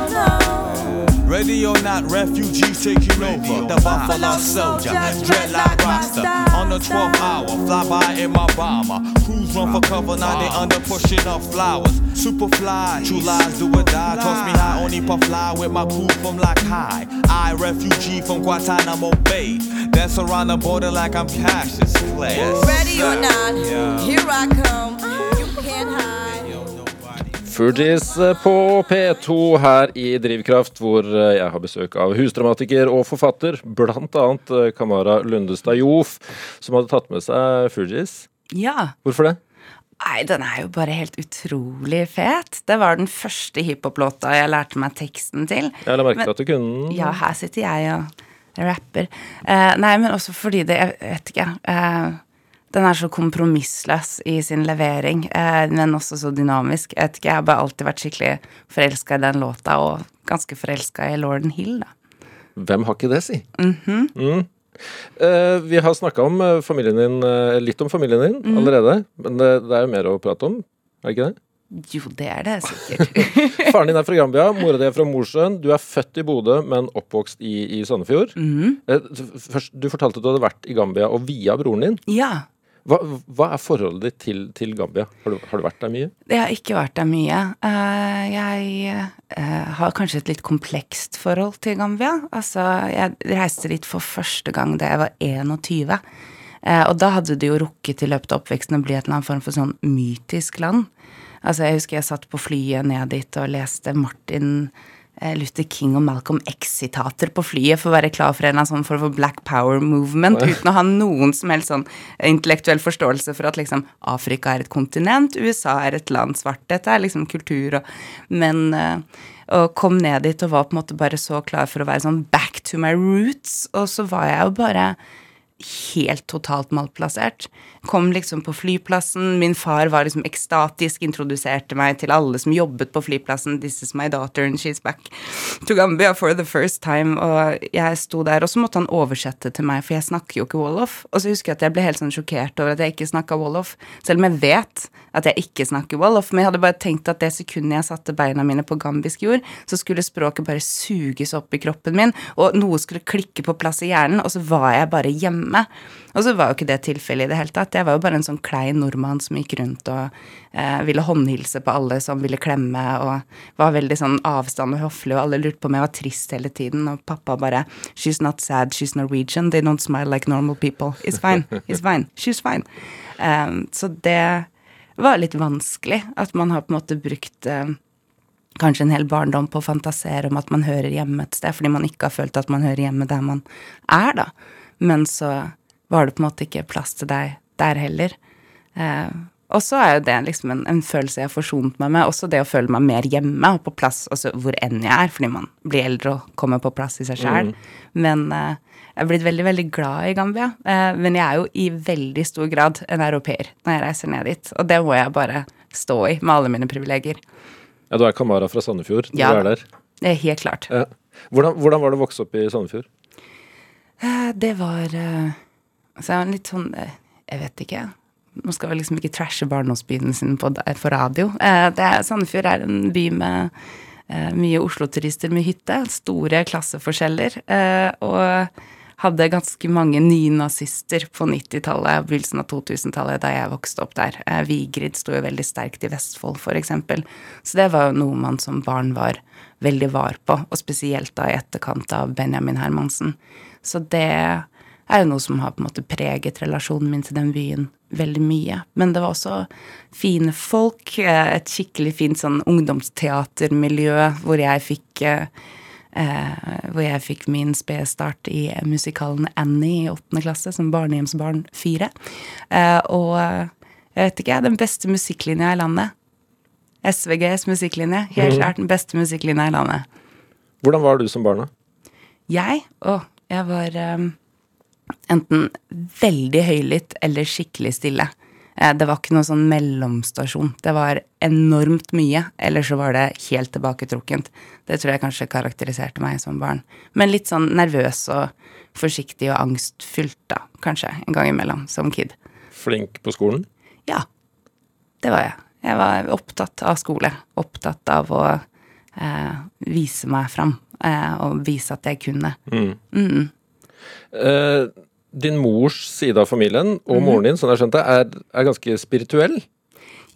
G: Ready or not, refugees taking over. The Buffalo Soldier, dreadlock roster. On the 12th hour, fly by in my bomber. Crews run for cover, now they under pushing up flowers. Superfly, true lies do or die. Toss me high, only puff fly with my crew from like high. I, refugee from Guantanamo Bay. Dance around the border like I'm Cassius Clay.
F: Ready or not,
G: Yeah.
F: here I come.
B: Fugees på P2 her i Drivkraft, hvor eh, jeg har besøk av husdramatiker og forfatter, annet eh, Kamara Lundestad Jof, som hadde tatt med seg Fugees.
D: Ja.
B: Hvorfor det?
D: Nei, den er jo bare helt utrolig fet. Det var den første hiphop-låta jeg lærte meg teksten til.
B: Jeg la merke til at du kunne den.
D: Ja, her sitter jeg og rapper. Uh, nei, men også fordi det Jeg vet ikke. Eh, den er så kompromissløs i sin levering, eh, men også så dynamisk. Jeg ikke, jeg har bare alltid vært skikkelig forelska i den låta, og ganske forelska i Lorden Hill, da.
B: Hvem har ikke det, si?
D: Mhm.
B: mm. Eh, vi har snakka om eh, familien din, eh, litt om familien din
D: mm.
B: allerede, men det, det er jo mer å prate om, er det ikke det?
D: Jo, det er det sikkert.
B: Faren din er fra Gambia, mora di er fra Mosjøen. Du er født i Bodø, men oppvokst i, i Sandefjord. Eh, Først, du fortalte at du hadde vært i Gambia og via broren din.
D: Ja.
B: Hva, hva er forholdet ditt til, til Gambia? Har du, har du vært der mye?
D: Jeg har ikke vært der mye. Eh, jeg eh, har kanskje et litt komplekst forhold til Gambia. Altså, jeg reiste dit for første gang da jeg var 21. Eh, og da hadde det jo rukket i løpet av oppveksten å bli et eller annet form for sånn mytisk land. Altså, jeg husker jeg satt på flyet ned dit og leste Martin Luther King og Malcolm X-sitater på flyet for å være klar for en eller annen sånn form for black power movement, uten å ha noen som helst sånn intellektuell forståelse for at liksom Afrika er et kontinent, USA er et land, svart, dette er liksom kultur og Men eh, og kom ned dit og var på en måte bare så klar for å være sånn back to my roots, og så var jeg jo bare helt totalt malplassert. Kom liksom på flyplassen, min far var liksom ekstatisk, introduserte meg til alle som jobbet på flyplassen. 'This is my daughter, and she's back to Gambia for the first time'. Og jeg sto der, og så måtte han oversette til meg, for jeg snakker jo ikke wolof. Og så husker jeg at jeg ble helt sånn sjokkert over at jeg ikke snakka wolof, selv om jeg vet at jeg ikke snakker wolof. Men jeg hadde bare tenkt at det sekundet jeg satte beina mine på gambisk jord, så skulle språket bare suges opp i kroppen min, og noe skulle klikke på plass i hjernen, og så var jeg bare hjemme. Hjemme. Og så var jo ikke det tilfellet i det hele tatt. Jeg var jo bare en sånn klein nordmann som gikk rundt og eh, ville håndhilse på alle som ville klemme, og var veldig sånn avstand og høflig, og alle lurte på om jeg var trist hele tiden, og pappa bare She's not sad, she's Norwegian, they don't smile like normal people. It's fine, it's fine, she's fine. Um, så det var litt vanskelig, at man har på en måte brukt um, kanskje en hel barndom på å fantasere om at man hører hjemme et sted, fordi man ikke har følt at man hører hjemme der man er, da. Men så var det på en måte ikke plass til deg der heller. Eh, og så er jo det liksom en, en, følelse jeg har forsont meg med. Også det å føle meg mer hjemme og på plass altså hvor enn jeg er, fordi man blir eldre og kommer på plass i seg sjæl. Mm. Men eh, jeg er blitt veldig, veldig glad i Gambia. Eh, men jeg er jo i veldig stor grad en europeer når jeg reiser ned dit. Og det må jeg bare stå i med alle mine privilegier.
B: Ja, du er Kamara fra Sandefjord? Ja, du er der.
D: det er helt klart. Ja.
B: Hvordan, hvordan, var det å vokse opp i Sandefjord?
D: Eh, det var eh, så jeg var litt sånn eh, Jeg vet ikke. Nå skal vi liksom ikke trashe barndomsbyen sin på, på radio. Er, Sandefjord er en by med mye Oslo-turister med hytte. Store klasseforskjeller. Og hadde ganske mange nynazister på 90-tallet, begynnelsen av 2000-tallet, da jeg vokste opp der. Vigrid sto jo veldig sterkt i Vestfold, f.eks. Så det var jo noe man som barn var veldig var på, og spesielt da i etterkant av Benjamin Hermansen. Så det er jo noe som har på en måte preget relasjonen min til den byen veldig mye. Men det var også fine folk, eh, et skikkelig fint sånn ungdomsteatermiljø hvor jeg fikk eh, hvor jeg fikk min spedstart i musikalen Annie i åttende klasse som barnehjemsbarn fire. Eh, og jeg vet ikke, den beste musikklinja i landet. SVGs musikklinje. Helt mhm. klart den beste musikklinja i landet.
B: Hvordan var du som barn, da?
D: Jeg? Å, jeg var um, enten veldig høylytt eller skikkelig stille. Eh, det var ikke noe sånn mellomstasjon. Det var enormt mye, eller så var det helt tilbaketrukkent. Det tror jeg kanskje karakteriserte meg som barn. Men litt sånn nervøs og forsiktig og angstfylt, da, kanskje, en gang imellom, som kid.
B: Flink på skolen?
D: Ja, det var jeg. Jeg var opptatt av skole. Opptatt av å eh, vise meg fram, og vise at jeg kunne. Mm. Mm.
B: Eh, din mors side av familien og mm. moren din, sånn jeg skjønte, er, er ganske spirituell?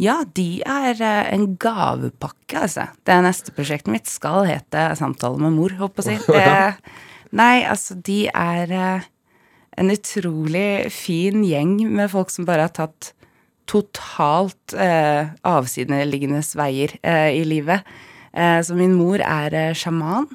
D: Ja, de er uh, en gavepakke, altså. Det neste prosjektet mitt skal hete 'Samtale med mor', håper jeg å si. Nei, altså, de er uh, en utrolig fin gjeng med folk som bare har tatt totalt eh, avsideliggende veier i livet. så min mor er sjaman.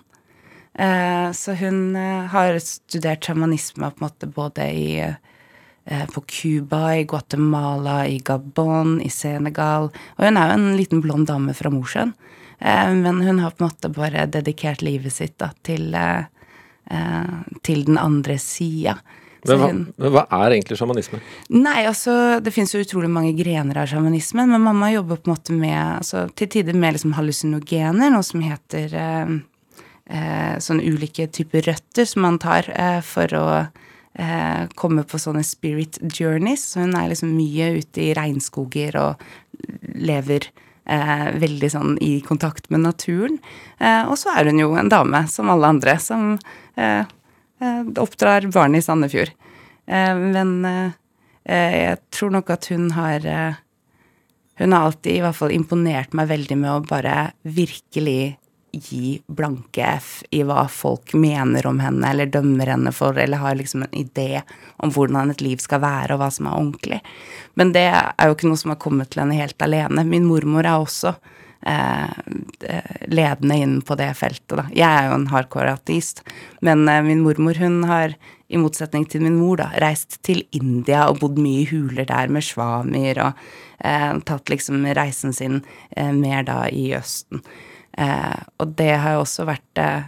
D: Eh, så hun eh, har studert sjamanisme på en måte både i eh, på Cuba, i Guatemala, i Gabon, i Senegal. Og hun er jo en liten blond dame fra Mosjøen. Men hun har på en måte bare dedikert livet sitt da, til, til den andre sida.
B: Men hva, men hva, er egentlig sjamanisme?
D: Nei, altså Det fins jo utrolig mange grener av sjamanismen, men mamma jobber på en måte med altså, til tider med liksom hallusinogener, noe som heter sånne ulike typer røtter som man tar eh, for å eh, komme på sånne spirit journeys. Så hun er liksom mye ute i regnskoger og lever eh, veldig sånn i kontakt med naturen. Eh, og så er hun jo en dame, som alle andre, som eh, oppdrar barn i Sandefjord. men jeg tror nok at hun har hun har alltid i hvert fall imponert meg veldig med å bare virkelig gi blanke F i hva folk mener om henne, eller dømmer henne for, eller har liksom en idé om hvordan et liv skal være, og hva som er ordentlig. Men det er jo ikke noe som har kommet til henne helt alene. Min mormor er også eh, ledende inn på det feltet, da. Jeg er jo en hardcore ateist, men eh, min mormor, hun har i motsetning til min mor, da, reist til India og bodd mye i huler der med svamir, og eh, tatt liksom reisen sin eh, mer da i Østen. Eh, og det har jo også vært eh,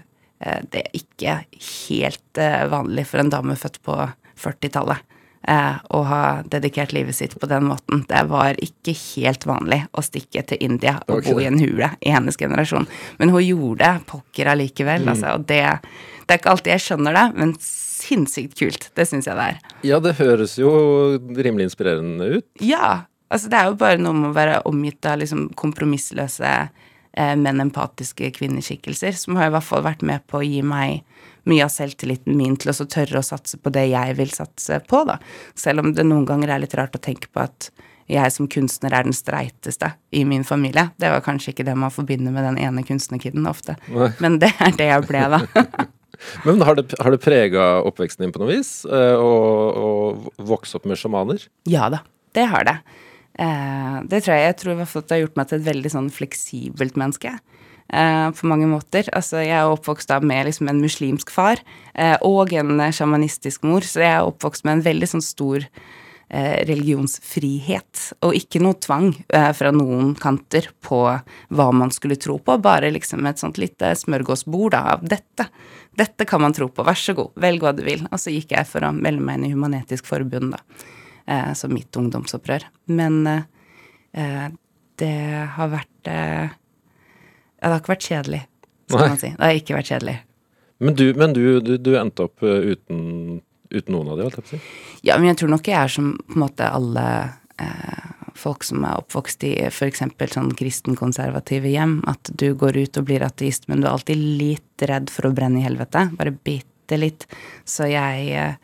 D: Det er ikke helt eh, vanlig for en dame født på 40-tallet å ha dedikert livet sitt på den måten. Det var ikke helt vanlig å stikke til India og bo i en hule i hennes generasjon. Men hun gjorde pokker allikevel, mm. altså. Og det, det er ikke alltid jeg skjønner det, men sinnssykt kult. Det syns jeg det er.
B: Ja, det høres jo rimelig inspirerende ut.
D: Ja. Altså, det er jo bare noe med å være omgitt av liksom kompromissløse eh, men empatiske kvinneskikkelser, som har i hvert fall vært med på å gi meg mye av selvtilliten min til å tørre å satse på det jeg vil satse på, da. Selv om det noen ganger er litt rart å tenke på at jeg som kunstner er den streiteste i min familie. Det var kanskje ikke det man forbinder med den ene kunstnerkiden ofte,
B: Nei.
D: men det er det jeg ble, da.
B: Men har det, har det prega oppveksten din på noe vis? eh, Å å vokse opp med sjamaner?
D: Ja da, det har det. Eh, det tror jeg. Jeg tror i hvert fall at det har gjort meg til et veldig sånn fleksibelt menneske. Eh, på mange måter. Altså, jeg er oppvokst da med liksom en muslimsk far eh, og en sjamanistisk mor, så jeg er oppvokst med en veldig sånn stor religionsfrihet, og ikke noe tvang fra noen kanter på hva man skulle tro på, bare liksom et sånt lite smørgåsbord av dette. Dette kan man tro på, vær så god, velg hva du vil. Og så gikk jeg for å melde meg inn i Human-Etisk Forbund, da, eh, som mitt ungdomsopprør. Men eh, det har vært eh, Ja, det har ikke vært kjedelig, skal
B: Nei.
D: man si. Det har ikke vært kjedelig.
B: Men du, men du, du, du endte opp uten, uten noen av de, holdt jeg på å si?
D: Ja, men jeg tror nok jeg er som på en måte alle eh, folk som er oppvokst i f.eks. sånn kristenkonservative hjem, at du går ut og blir ateist, men du er alltid litt redd for å brenne i helvete. Bare bitte litt. Så jeg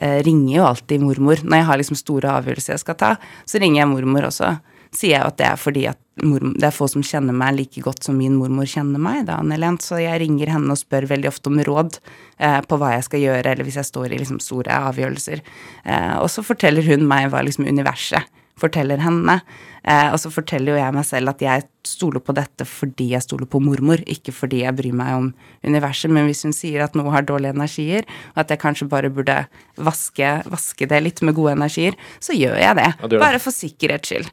D: ringer jo alltid mormor. Når jeg har liksom store avgjørelser jeg skal ta, så ringer jeg mormor, og så sier jeg at det er fordi at mor, det er få som kjenner meg like godt som min mormor kjenner meg, da, Anne så jeg ringer henne og spør veldig ofte om råd eh, på hva jeg skal gjøre, eller hvis jeg står i liksom store avgjørelser. Eh, og så forteller hun meg hva liksom universet forteller henne. Eh, og så forteller jo jeg meg selv at jeg stoler på dette fordi jeg stoler på mormor, ikke fordi jeg bryr meg om universet. Men hvis hun sier at noe har dårlige energier, og at jeg kanskje bare burde vaske, vaske det litt med gode energier, så gjør jeg det.
B: Ja, det.
D: bare for sikkerhets skyld.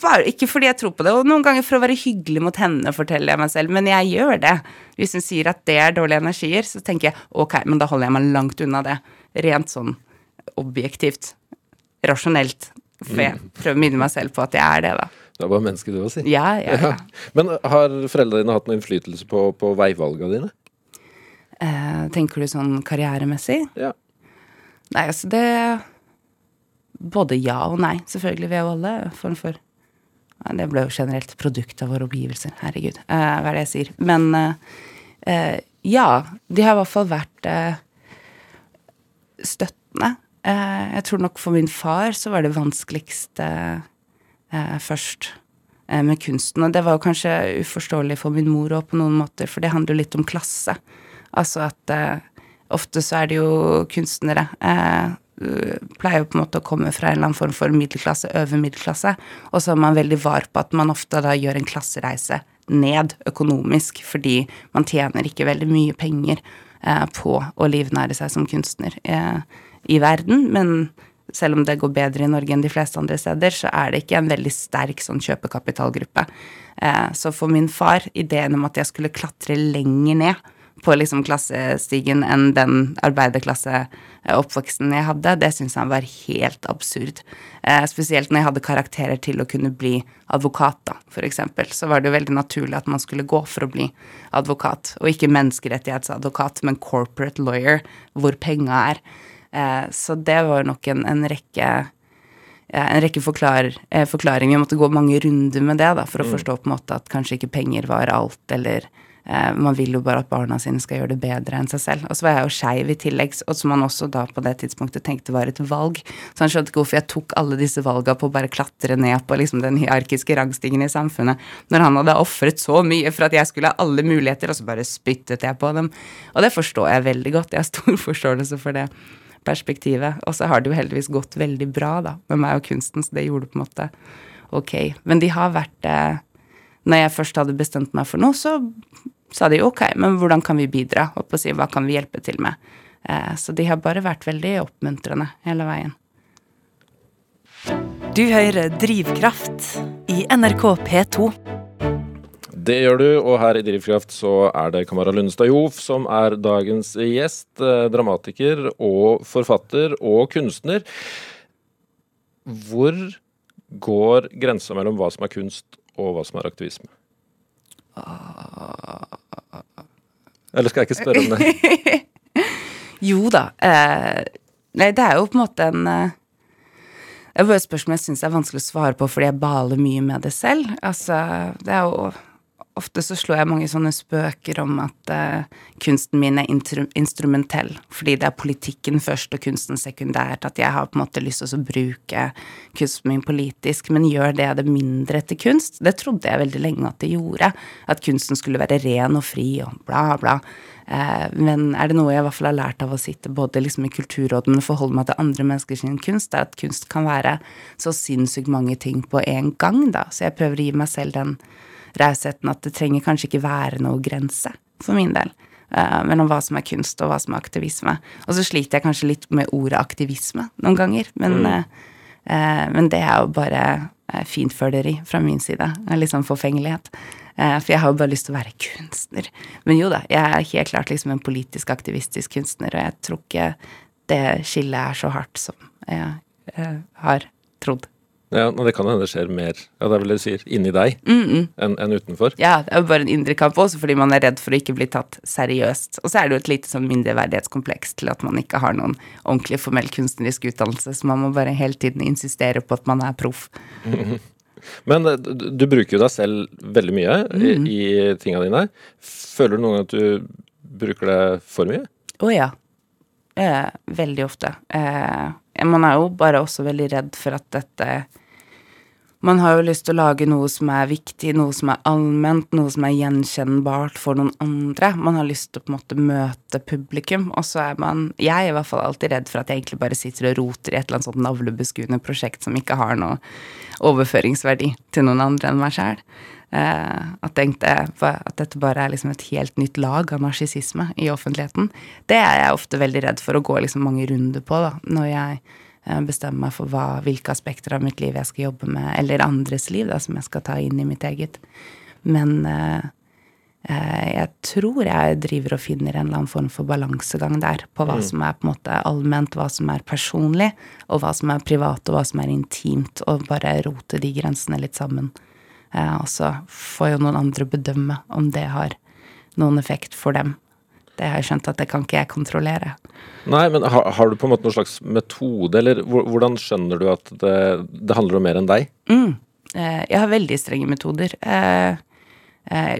D: Bare, ikke fordi jeg tror på det, og noen ganger for å være hyggelig mot henne, forteller jeg meg selv, men jeg gjør det. Hvis hun sier at det er dårlige energier, så tenker jeg ok, men da holder jeg meg langt unna det. Rent sånn objektivt. Rasjonelt. For jeg prøver å minne meg selv på at jeg er det, da.
B: Det er bare menneske, du, å si.
D: Ja, ja, ja.
B: Men har foreldrene dine hatt noen innflytelse på, på veivalgene dine?
D: Eh, tenker du sånn karrieremessig?
B: Ja.
D: Nei, altså det Både ja og nei. Selvfølgelig. Vi er jo alle form for Nei, Det ble jo generelt produkt av våre omgivelser. Herregud. Eh, hva er det jeg sier? Men eh, eh, ja. De har i hvert fall vært eh, støttende. Eh, jeg tror nok for min far så var det vanskeligste eh, først eh, med kunsten. Og det var jo kanskje uforståelig for min mor òg på noen måter, for det handler jo litt om klasse. Altså at eh, ofte så er det jo kunstnere eh, pleier jo på en måte å komme fra en eller annen form for middelklasse, øvre middelklasse, og så er man veldig var på at man ofte da gjør en klassereise ned økonomisk, fordi man tjener ikke veldig mye penger på å livnære seg som kunstner eh, i verden, men selv om det går bedre i Norge enn de fleste andre steder, så er det ikke en veldig sterk sånn kjøpekapitalgruppe. Eh, så for min far, ideen om at jeg skulle klatre lenger ned på liksom klassestigen enn den arbeiderklasseoppveksten jeg hadde, det syntes han var helt absurd. Eh, spesielt når jeg hadde karakterer til å kunne bli advokat, da, eksempel. Så var det jo veldig naturlig at man skulle gå for å bli advokat, og ikke menneskerettighetsadvokat, men corporate lawyer, hvor penga er. Eh, så det var nok en, en rekke ja, en rekke forklar, eh, forklaringer. Jeg måtte gå mange runder med det da, for å forstå på en måte at kanskje ikke penger var alt, eller eh, man vil jo bare at barna sine skal gjøre det bedre enn seg selv. Og så var jeg jo skeiv i tillegg, og som han også da på det tidspunktet tenkte var et valg. Så han skjønte ikke hvorfor jeg tok alle disse valga på å bare klatre ned på liksom den hierarkiske rangstigen i samfunnet, når han hadde ofret så mye for at jeg skulle ha alle muligheter, og så bare spyttet jeg på dem. Og det forstår jeg veldig godt. Jeg har stor forståelse for det perspektivet. Og så har det jo heldigvis gått veldig bra, da, med meg og kunsten, så det gjorde det på en måte ok. Men de har vært eh, Når jeg først hadde bestemt meg for noe, så sa de ok, men hvordan kan vi bidra? Og på å si, hva kan vi hjelpe til med? Eh, så de har bare vært veldig oppmuntrende hele veien.
A: Du hører Drivkraft i NRK P2.
B: Det gjør du, og her i Drivkraft så er det Kamara Lundstad Jof som er dagens gjest. eh, Dramatiker og forfatter og kunstner. Hvor går grensa mellom hva som er kunst og hva som er aktivisme? Eller skal jeg ikke spørre om det?
D: Jo da. Eh, nei, det er jo på en måte en eh, Det er bare et spørsmål jeg syns er vanskelig å svare på fordi jeg baler mye med det selv. Altså, det er jo ofte så slår jeg mange sånne spøker om at uh, kunsten min er instrumentell, fordi det er politikken først og kunsten sekundært, at jeg har på en måte lyst til å bruke kunsten min politisk, men gjør det det mindre til kunst? Det trodde jeg veldig lenge at det gjorde, at kunsten skulle være ren og fri og bla, bla. Eh, men er det noe jeg i hvert fall har lært av å sitte både liksom i Kulturrådet, men forholde meg til andre menneskers kunst, er at kunst kan være så sinnssykt mange ting på en gang, da. Så jeg prøver å gi meg selv den rausheten at det trenger kanskje ikke være noe grense, for min del, uh, mellom hva som er kunst og hva som er aktivisme. Og så sliter jeg kanskje litt med ordet aktivisme noen ganger, men, mm. uh, men det er jo bare uh, fintføleri fra min side. Litt sånn forfengelighet. For jeg har jo bare lyst til å være kunstner. Men jo da, jeg er helt klart liksom en politisk aktivistisk kunstner, og jeg tror ikke det skillet er så hardt som jeg har trodd.
B: Ja, og Det kan hende det skjer mer ja, det er vel det du sier, inni deg mm -mm. enn en utenfor.
D: Ja, det er jo bare en indre kamp også, fordi man er redd for å ikke bli tatt seriøst. Og så er det jo et lite sånn mindreverdighetskompleks til at man ikke har noen ordentlig formell kunstnerisk utdannelse, så man må bare hele tiden insistere på at man er proff.
B: Men eh, du, du bruker jo deg selv veldig mye i, i tinga dine. Føler du noen gang at du bruker deg for mye?
D: Å oh, ja. Eh, veldig ofte. Eh, man er jo bare også veldig redd for at dette man har jo lyst til å lage noe som er viktig, noe som er allment, noe som er gjenkjennbart for noen andre. Man har lyst til å på en måte møte publikum, og så er man Jeg er i hvert fall alltid redd for at jeg egentlig bare sitter og roter i et eller annet sånt navlebeskuende prosjekt som ikke har noe overføringsverdi til noen andre enn meg sjæl. Uh, at, tenkte, at dette bare er liksom et helt nytt lag av narsissisme i offentligheten. Det er jeg ofte veldig redd for å gå liksom mange runder på, da, når jeg Eh, bestemme meg for hva, hvilke aspekter av mitt liv jeg skal jobbe med, eller andres liv, da, som jeg skal ta inn i mitt eget. Men eh, eh, jeg tror jeg driver og finner en eller annen form for balansegang der, på hva mm. som er på en måte allment, hva som er personlig, og hva som er privat, og hva som er intimt, og bare rote de grensene litt sammen. Eh, og så får jo noen andre bedømme om det har noen effekt for dem. Det har jeg skjønt at det kan ikke jeg kontrollere.
B: Nei, men har, har, du på en måte noen slags metode, eller hvordan skjønner du at det, det handler om mer enn deg?
D: Mm. Eh, jeg har veldig strenge metoder. Eh, eh,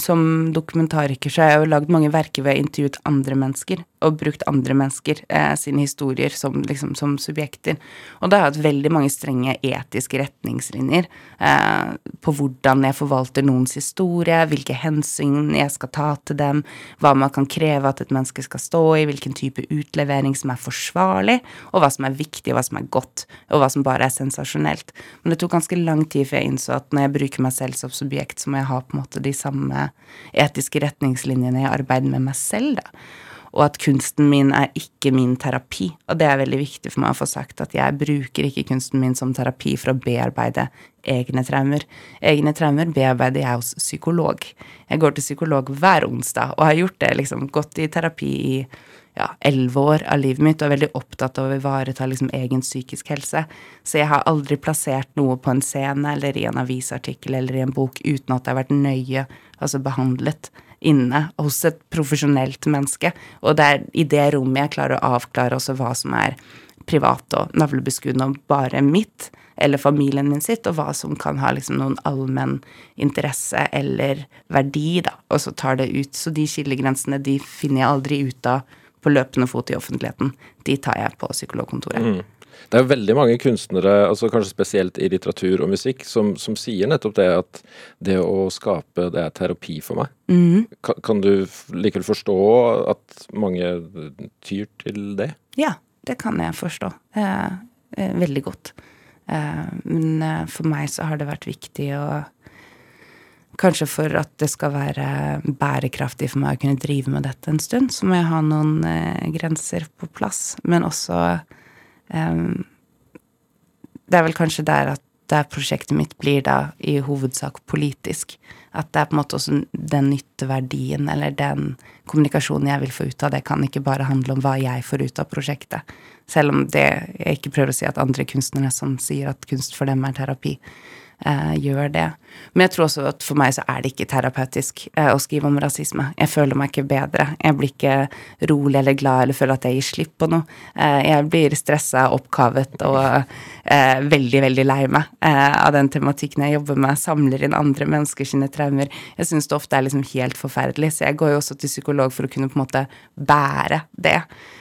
D: som dokumentariker så har jeg jo lagd mange verker hvor jeg har intervjuet andre mennesker, og brukt andre mennesker eh, sine historier som, liksom, som subjekter. Og da har jeg hatt veldig mange strenge etiske retningslinjer eh, på hvordan jeg forvalter noens historie, hvilke hensyn jeg skal ta til dem, hva man kan kreve at et menneske skal stå i, hvilken type utlevering som er forsvarlig, og hva som er viktig, hva som er godt, og hva som bare er sensasjonelt. Men det tok ganske lang tid før jeg innså at når jeg bruker meg selv som subjekt, så må jeg ha på en måte de samme etiske retningslinjene i arbeidet med meg selv, da. Og at kunsten min er ikke min terapi. Og det er veldig viktig for meg å få sagt at jeg bruker ikke kunsten min som terapi for å bearbeide egne traumer. Egne traumer bearbeider jeg hos psykolog. Jeg går til psykolog hver onsdag og har gjort det, liksom, gått i terapi i ja, elleve år av livet mitt og er veldig opptatt av å ivareta liksom egen psykisk helse. Så jeg har aldri plassert noe på en scene eller i en avisartikkel eller i en bok uten at det har vært nøye altså behandlet inne hos et profesjonelt menneske. Og det er i det rommet jeg klarer å avklare også hva som er privat og navlebeskuende og bare mitt, eller familien min sitt, og hva som kan ha liksom noen allmenn interesse eller verdi, da, og så tar det ut. Så de skillegrensene, de finner jeg aldri ut av på løpende fot i offentligheten. De tar jeg på psykologkontoret. Mm.
B: Det er veldig mange kunstnere, altså kanskje spesielt i litteratur og musikk, som, som sier nettopp det at det å skape, det er terapi for meg. Mm. Kan, kan, du likevel forstå at mange tyr til det?
D: Ja, det kan jeg forstå. Eh, eh, veldig godt. Eh, men eh, for meg så har det vært viktig å Kanskje for at det skal være bærekraftig for meg å kunne drive med dette en stund, så må jeg ha noen eh, grenser på plass. Men også Um, det er vel kanskje der at der prosjektet mitt blir da i hovedsak politisk. At det er på en måte også den nytteverdien eller den kommunikasjonen jeg vil få ut av det, kan ikke bare handle om hva jeg får ut av prosjektet. Selv om det jeg ikke prøver å si at andre kunstnere som sier at kunst for dem er terapi. Eh, gjør det. Men jeg tror også at for meg så er det ikke terapeutisk eh, å skrive om rasisme. Jeg føler meg ikke bedre. Jeg blir ikke rolig eller glad eller føler at jeg gir slipp på noe. Eh, jeg blir stressa, oppkavet og eh, veldig, veldig lei meg eh, av den tematikken jeg jobber med. Samler inn andre mennesker sine traumer. Jeg syns det ofte er liksom helt forferdelig, så jeg går jo også til psykolog for å kunne på en måte bære det.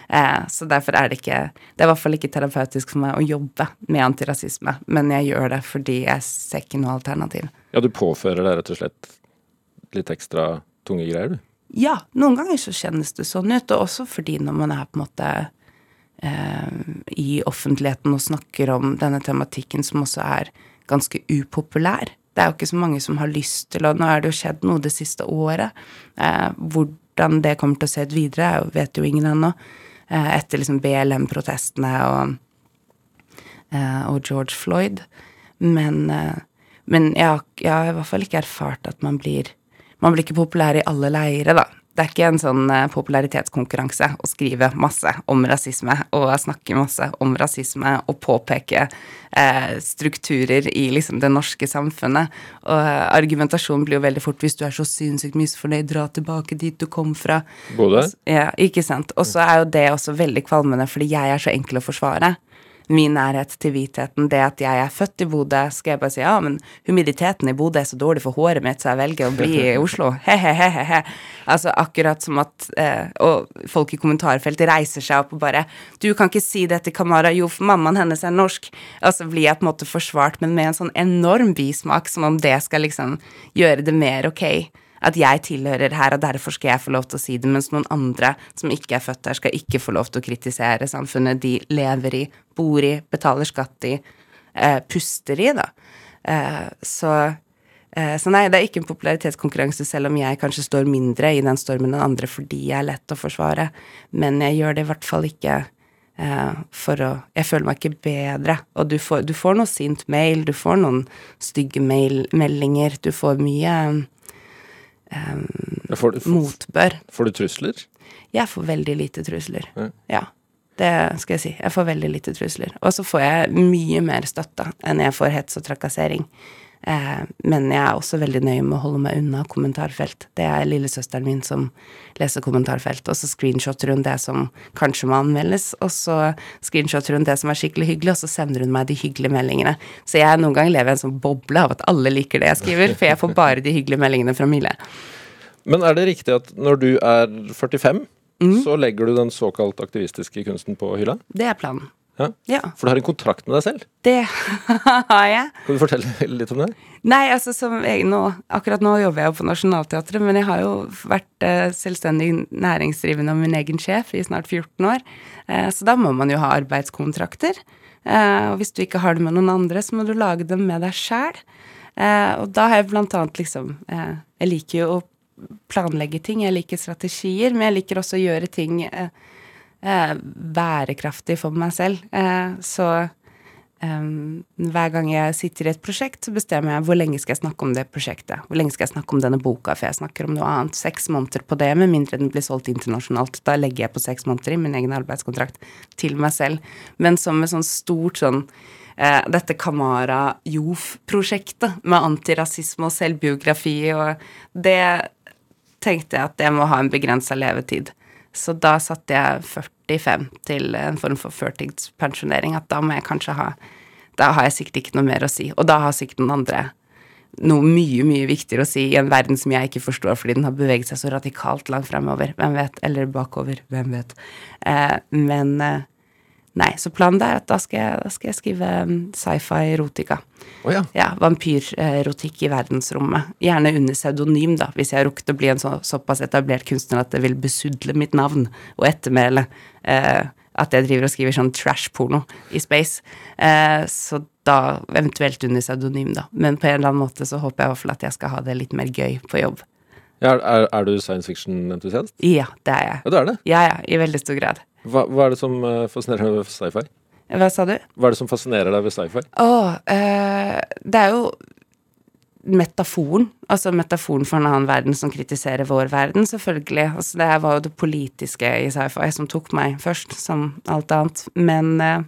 D: Eh, så derfor er det ikke Det er i hvert fall ikke terapeutisk for meg å jobbe med antirasisme, men jeg gjør det fordi jeg ser ikke noe alternativ.
B: Ja, du påfører deg rett og slett litt ekstra tunge greier, du.
D: Ja, noen ganger så kjennes det sånn ut, og også fordi når man er på en måte eh, i offentligheten og snakker om denne tematikken som også er ganske upopulær. Det er jo ikke så mange som har lyst til, og nå er det jo skjedd noe det siste året. Eh, hvordan det kommer til å se ut videre, vet jo ingen ennå. Eh, etter liksom BLM-protestene og, eh, og George Floyd. Men, eh, men jeg, jeg, har, i hvert fall ikke erfart at man blir Man blir ikke populær i alle leire, da. Det er ikke en sånn popularitetskonkurranse å skrive masse om rasisme og snakke masse om rasisme og påpeke eh, strukturer i liksom det norske samfunnet. Og eh, argumentasjonen blir jo veldig fort hvis du er så sinnssykt misfornøyd, dra tilbake dit du kom fra.
B: Både?
D: Ja, ikke sant. Og så er jo det også veldig kvalmende, fordi jeg er så enkel å forsvare min nærhet til hvitheten, det at jeg er født i Bodø, skal jeg bare si ja, men humiditeten i Bodø er så dårlig for håret mitt, så jeg velger å bli i Oslo. He-he-he-he. Altså akkurat som at eh, Og folk i kommentarfeltet reiser seg opp og bare Du kan ikke si det til Kamara, jo, for mammaen hennes er norsk. Altså blir jeg på en måte forsvart, men med en sånn enorm bismak, som om det skal liksom gjøre det mer ok at jeg tilhører her, og derfor skal jeg få lov til å si det, mens noen andre som ikke er født her, skal ikke få lov til å kritisere samfunnet de lever i, bor i, betaler skatt i, eh, puster i, da. Eh, så, eh, så nei, det er ikke en popularitetskonkurranse, selv om jeg kanskje står mindre i den stormen enn andre fordi jeg er lett å forsvare, men jeg gjør det i hvert fall ikke eh, for å Jeg føler meg ikke bedre. Og du får, du får noe sint mail, du får noen stygge mail, meldinger, du får mye um,
B: får, du,
D: motbør.
B: Får du trusler?
D: Jeg får veldig lite trusler.
B: Ja.
D: ja. Det skal jeg si. Jeg får veldig lite trusler. Og så får jeg mye mer støtte enn jeg får hets og trakassering. Eh, men jeg er også veldig nøye med å holde meg unna kommentarfelt. Det er lillesøsteren min som leser kommentarfelt, og så screenshotter hun det som kanskje må anmeldes, og så screenshotter hun det som er skikkelig hyggelig, og så sender hun meg de hyggelige meldingene. Så jeg noen ganger lever i en sånn boble av at alle liker det jeg skriver, for jeg får bare de hyggelige meldingene fra Mille.
B: Men er det riktig at når du er 45, så legger du den såkalt aktivistiske kunsten på hylla?
D: Det er planen.
B: Ja.
D: Ja,
B: For du har en kontrakt med deg selv?
D: det har jeg.
B: Kan du fortelle litt om det?
D: Nei, altså som jeg nå Akkurat nå jobber jeg jo på Nationaltheatret, men jeg har jo vært eh, selvstendig næringsdrivende og min egen sjef i snart 14 år. Eh, så da må man jo ha arbeidskontrakter. Eh, og hvis du ikke har det med noen andre, så må du lage dem med deg sjæl. Eh, og da har jeg blant annet liksom eh, Jeg liker jo å planlegge ting, jeg liker strategier, men jeg liker også å gjøre ting eh, bærekraftig for meg selv. Eh, så Um, hver gang jeg sitter i et prosjekt, så bestemmer jeg hvor lenge skal jeg snakke om det prosjektet. Hvor lenge skal jeg snakke om denne boka for jeg snakker om noe annet. Seks måneder på det, med mindre den blir solgt internasjonalt. Da legger jeg på seks måneder i min egen arbeidskontrakt til meg selv. Men som med sånn stort sånn eh, dette Kamara Jof-prosjektet med antirasisme og selvbiografi og det tenkte jeg at det må ha en begrensa levetid. Så da satte jeg 45 til en form for førtidspensjonering. At da må jeg kanskje ha Da har jeg sikkert ikke noe mer å si. Og da har sikkert noen andre noe mye, mye viktigere å si i en verden som jeg ikke forstår fordi den har beveget seg så radikalt langt fremover. Hvem vet? Eller bakover. Hvem vet? Eh, men eh, Nei, så planen er at da skal jeg, da skal jeg skrive um, sci-fi erotika.
B: Oh, ja.
D: Ja, vampyrerotikk i verdensrommet. Gjerne under pseudonym, da, hvis jeg har rukket å bli en så, såpass etablert kunstner at det vil besudle mitt navn og ettermæle. Eh, at jeg driver og skriver sånn trash-porno i space. Eh, så da eventuelt under pseudonym, da. Men på en eller annen måte så håper jeg i hvert fall at jeg skal ha det litt mer gøy på jobb.
B: Ja, er, er du science fiction-entusiast?
D: Ja, det er jeg.
B: Ja, du er det.
D: Ja, ja, i veldig stor grad.
B: Hva, hva er det som eh, fascinerer deg ved sci-fi?
D: Hva sa du?
B: Hva er det som fascinerer deg ved sci-fi?
D: Oh, eh, det er jo metaforen. Altså metaforen for en annen verden som kritiserer vår verden, selvfølgelig. Altså det her var jo det politiske i sci-fi som tok meg først, som alt annet. Men, eh,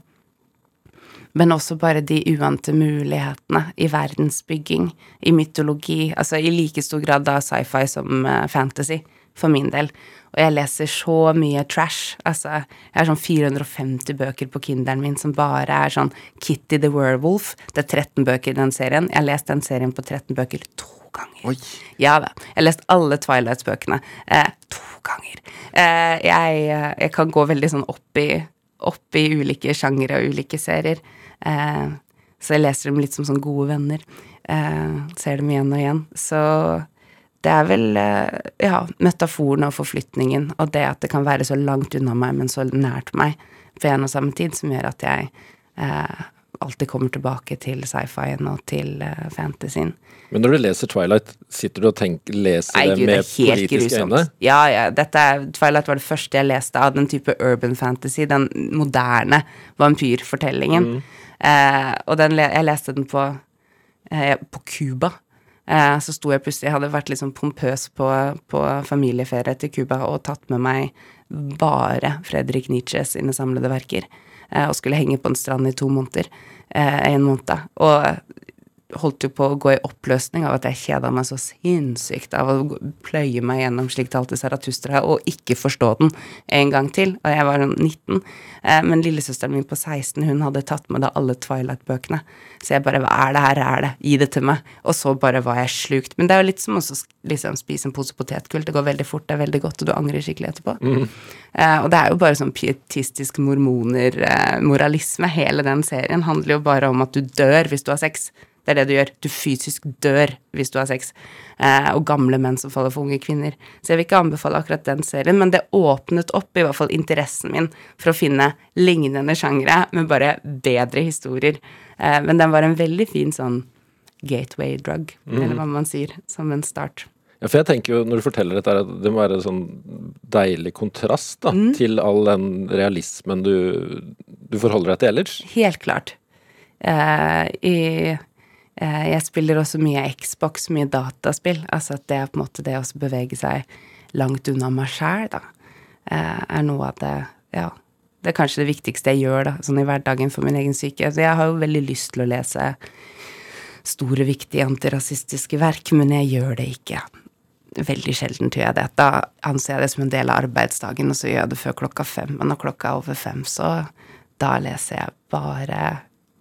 D: men også bare de uante mulighetene i verdensbygging, i mytologi, altså i like stor grad da sci-fi som eh, fantasy, for min del. Og jeg leser så mye trash. Altså, jeg har sånn 450 bøker på Kinderen min som bare er sånn Kitty the Werewolf. Det er 13 bøker i den serien. Jeg har lest den serien på 13 bøker to ganger.
B: Oi.
D: Ja da. Jeg har lest alle Twilight-bøkene eh, to ganger. Eh, jeg, jeg kan gå veldig sånn opp i, opp i ulike sjangere og ulike serier. Eh, så jeg leser dem litt som sånn gode venner. Eh, ser dem igjen og igjen. Så det er vel eh, ja, metaforen og forflytningen, og det at det kan være så langt unna meg, men så nært meg på en og samme tid, som gjør at jeg eh, alltid kommer tilbake til sci-fien og til eh, fantasien.
B: Men når du leser Twilight, sitter du og tenker, leser
D: Nei, gud, det
B: med det
D: grusomt.
B: øyne?
D: Ja, ja, er, Twilight var det første jeg leste av den type urban fantasy, den moderne vampyrfortellingen. Eh, og den, jeg leste den på eh, på Cuba. Eh, så sto jeg plutselig Jeg hadde vært litt sånn pompøs på, på familieferie til Cuba og tatt med meg bare Fredrik Nietzsche sine samlede verker. Eh, og skulle henge på en strand i to måneder. Eh, en måned. Og holdt jo på å gå i oppløsning av at jeg kjeda meg så sinnssykt av å pløye meg gjennom slik talte Saratustra, og ikke forstå den en gang til. Og jeg var sånn 19. Eh, men lillesøsteren min på 16 hun hadde tatt med da alle Twilight-bøkene. Så jeg bare Hva er det her? Er det? Gi det til meg. Og så bare var jeg slukt. Men det er jo litt som å liksom spise en pose potetgull. Det går veldig fort, det er veldig godt, og du angrer skikkelig etterpå. Mm. og det er jo bare sånn pietistisk mormoner, eh. Hele den serien handler jo bare om at du dør hvis du har sex. Det er det du gjør. Du fysisk dør hvis du har sex. Eh, og gamle menn som faller for unge kvinner. Så jeg vil ikke anbefale akkurat den serien, men det åpnet opp i hvert fall interessen min for å finne lignende sjangre, men bare bedre historier. Eh, men den var en veldig fin sånn gateway drug, eller hva man sier, som en start.
B: Ja, for jeg tenker jo, når du forteller dette, at det må være en sånn deilig kontrast da,
D: Mm.
B: til all den realismen du, du forholder deg til ellers.
D: Helt klart. Eh, i, jeg spiller også mye Xbox, mye dataspill. Altså at det på en måte det å bevege seg langt unna meg sjæl, da, eh, er noe av det Ja. Det er kanskje det viktigste jeg gjør, da, sånn i hverdagen for min egen syke. Så jeg har jo veldig lyst til å lese store, viktige antirasistiske verk, men jeg gjør det ikke. Veldig sjelden gjør jeg det. Da anser jeg det som en del av arbeidsdagen, og så gjør jeg det før klokka fem. Men når klokka er over fem, så da leser jeg bare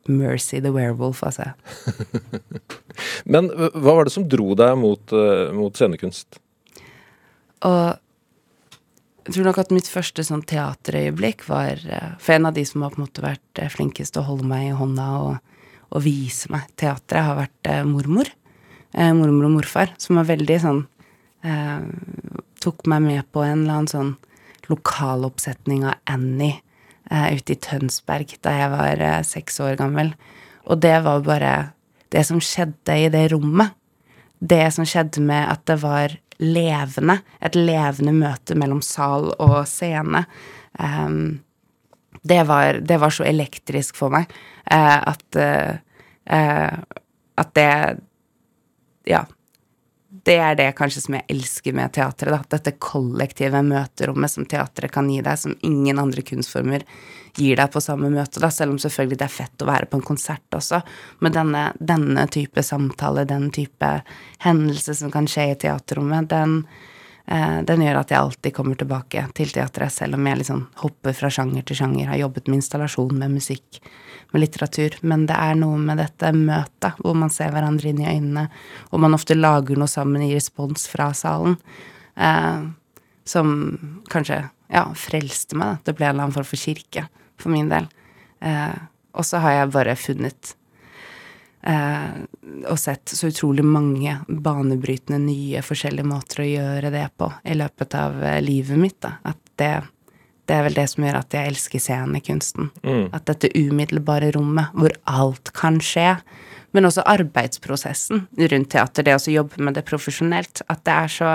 D: Mercy the Werewolf, altså.
B: Men hva var det som dro deg mot, øh, mot scenekunst?
D: Og jeg tror nok at mitt første sånn teaterøyeblikk var eh, For en av de som har på en måte vært eh, flinkest til å holde meg i hånda og, og vise meg teatret, har vært eh, mormor. Eh, mormor og morfar, som var veldig sånn eh, Tok meg med på en eller annen sånn lokaloppsetning av Annie eh, ute i Tønsberg da jeg var eh, seks år gammel. Og det var bare det som skjedde i det rommet det som skjedde med at det var levende, et levende møte mellom sal og scene, Um, det, var, det var så elektrisk for meg uh, at uh, uh, At det Ja. Det er det kanskje som jeg elsker med teatret. Da. Dette kollektive møterommet som teatret kan gi deg, som ingen andre kunstformer gir deg på samme møte. Da. Selv om selvfølgelig det er fett å være på en konsert også. Men denne, denne type samtale, den type hendelse som kan skje i teaterrommet, den, eh, den gjør at jeg alltid kommer tilbake til teatret, selv om jeg liksom hopper fra sjanger til sjanger, har jobbet med installasjon, med musikk, med litteratur. Men det er noe med dette møtet, hvor man ser hverandre inn i øynene, og man ofte lager noe sammen i respons fra salen, eh, som kanskje ja, frelste meg. Det ble en eller annen form for kirke, for min del. Eh, og så har jeg bare funnet eh, og sett så utrolig mange banebrytende, nye, forskjellige måter å gjøre det på i løpet av eh, livet mitt. Da. At det, det er vel det som gjør at jeg elsker scenekunsten. At dette umiddelbare rommet, hvor alt kan skje, men også arbeidsprosessen rundt teater, det å jobbe med det profesjonelt, at det er så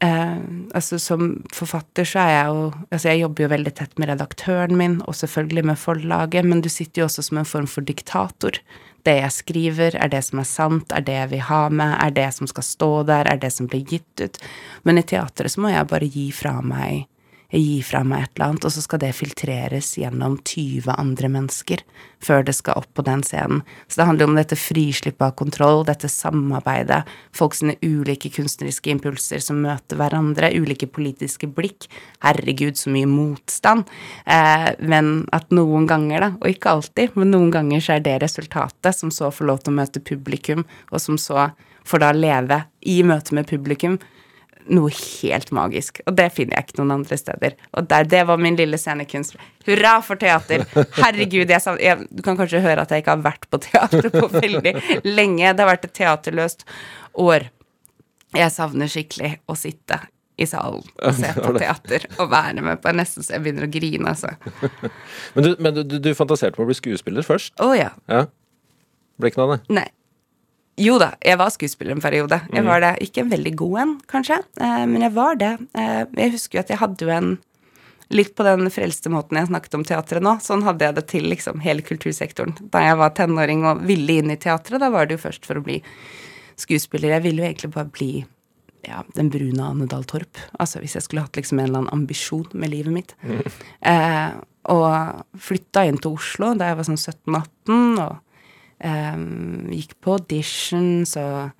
D: Eh, altså Som forfatter så er jeg jo Altså jeg jobber jo veldig tett med redaktøren min, og selvfølgelig med forlaget, men du sitter jo også som en form for diktator. Det jeg skriver, er det som er sant, er det jeg vil ha med, er det som skal stå der, er det som blir gitt ut. Men i teatret så må jeg bare gi fra meg jeg gir fra meg et eller annet, og så skal det filtreres gjennom 20 andre mennesker før det skal opp på den scenen. Så det handler om dette frislippet av kontroll, dette samarbeidet, folk sine ulike kunstneriske impulser som møter hverandre, ulike politiske blikk. Herregud, så mye motstand. Eh, men at noen ganger, da, og ikke alltid, men noen ganger så er det resultatet som så får lov til å møte publikum, og som så får da leve i møte med publikum noe helt magisk. Og det finner jeg ikke noen andre steder. Og der, det var min lille scenekunst. Hurra for teater! Herregud, jeg, jeg, du kan kanskje høre at jeg ikke har vært på teater på veldig lenge. Det har vært et teaterløst år. Jeg savner skikkelig å sitte i salen og se på teater og være med på nesten så jeg begynner å grine, altså.
B: Men du, men du, du fantaserte på å bli skuespiller først?
D: Å oh, ja.
B: ja. Ble ikke noe av det?
D: Nei. Jo da, jeg var skuespiller en periode. Jeg var det. Ikke en veldig god en, kanskje, eh, men jeg var det. Eh, jeg husker jo at jeg hadde jo en Litt på den frelste måten jeg snakket om teatret nå. Sånn hadde jeg det til liksom hele kultursektoren. Da jeg var tenåring og ville inn i teatret, da var det jo først for å bli skuespiller. Jeg ville jo egentlig bare bli ja, den brune Ane Dahl Torp. Altså hvis jeg skulle hatt liksom en eller annen ambisjon med livet mitt. Mm. Eh, og flytta inn til Oslo da jeg var sånn 17-18, og Um, gikk på auditions og,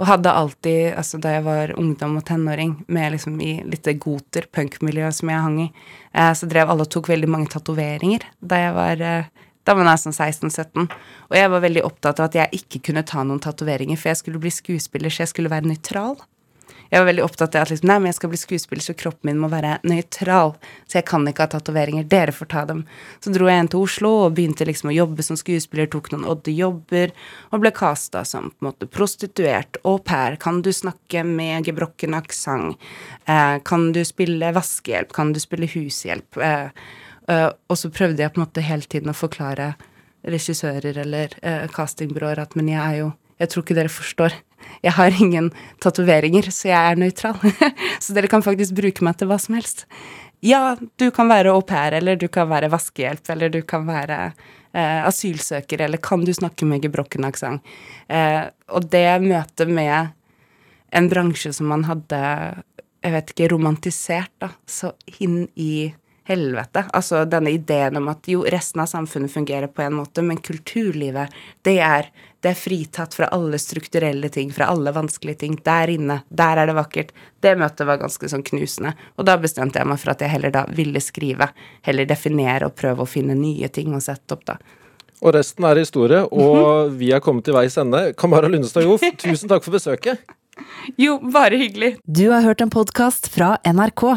D: og hadde alltid, altså da jeg var ungdom og tenåring, med liksom i litt goter, punkmiljø som jeg hang i, uh, så drev alle og tok veldig mange tatoveringer da jeg var uh, da var jeg sånn 16-17. Og jeg var veldig opptatt av at jeg ikke kunne ta noen tatoveringer, for jeg skulle bli skuespiller, så jeg skulle være nøytral. Jeg var veldig opptatt av at liksom, nei, men jeg skal bli skuespiller, så kroppen min må være nøytral. Så jeg kan ikke ha tatoveringer. Dere får ta dem. Så dro jeg inn til Oslo og begynte liksom å jobbe som skuespiller, tok noen oddejobber og ble casta som på en måte prostituert. Au pair. Kan du snakke med gebrokken aksent? Eh, kan du spille vaskehjelp? Kan du spille hushjelp? Eh, eh, og så prøvde jeg på en måte hele tiden å forklare regissører eller eh, castingbyråer at men jeg er jo Jeg tror ikke dere forstår. Jeg har ingen tatoveringer, så jeg er nøytral. så dere kan faktisk bruke meg til hva som helst. Ja, du kan være au pair, eller du kan være vaskehjelp, eller du kan være eh, asylsøker, eller kan du snakke med gebrokken aksent? Eh, og det møtet med en bransje som man hadde, jeg vet ikke, romantisert, da, så inn i helvete. Altså denne ideen om at jo, resten av samfunnet fungerer på en måte, men kulturlivet, det er, det er fritatt fra alle strukturelle ting, fra alle vanskelige ting. Der inne, der er det vakkert. Det møtet var ganske sånn knusende. Og da bestemte jeg meg for at jeg heller da ville skrive, heller definere og prøve å finne nye ting å sette opp, da.
B: Og resten er historie, og vi er kommet til veis ende. Kamara Lundestad Joff, tusen takk for besøket.
D: Jo, bare hyggelig.
A: Du har hørt en podkast fra NRK.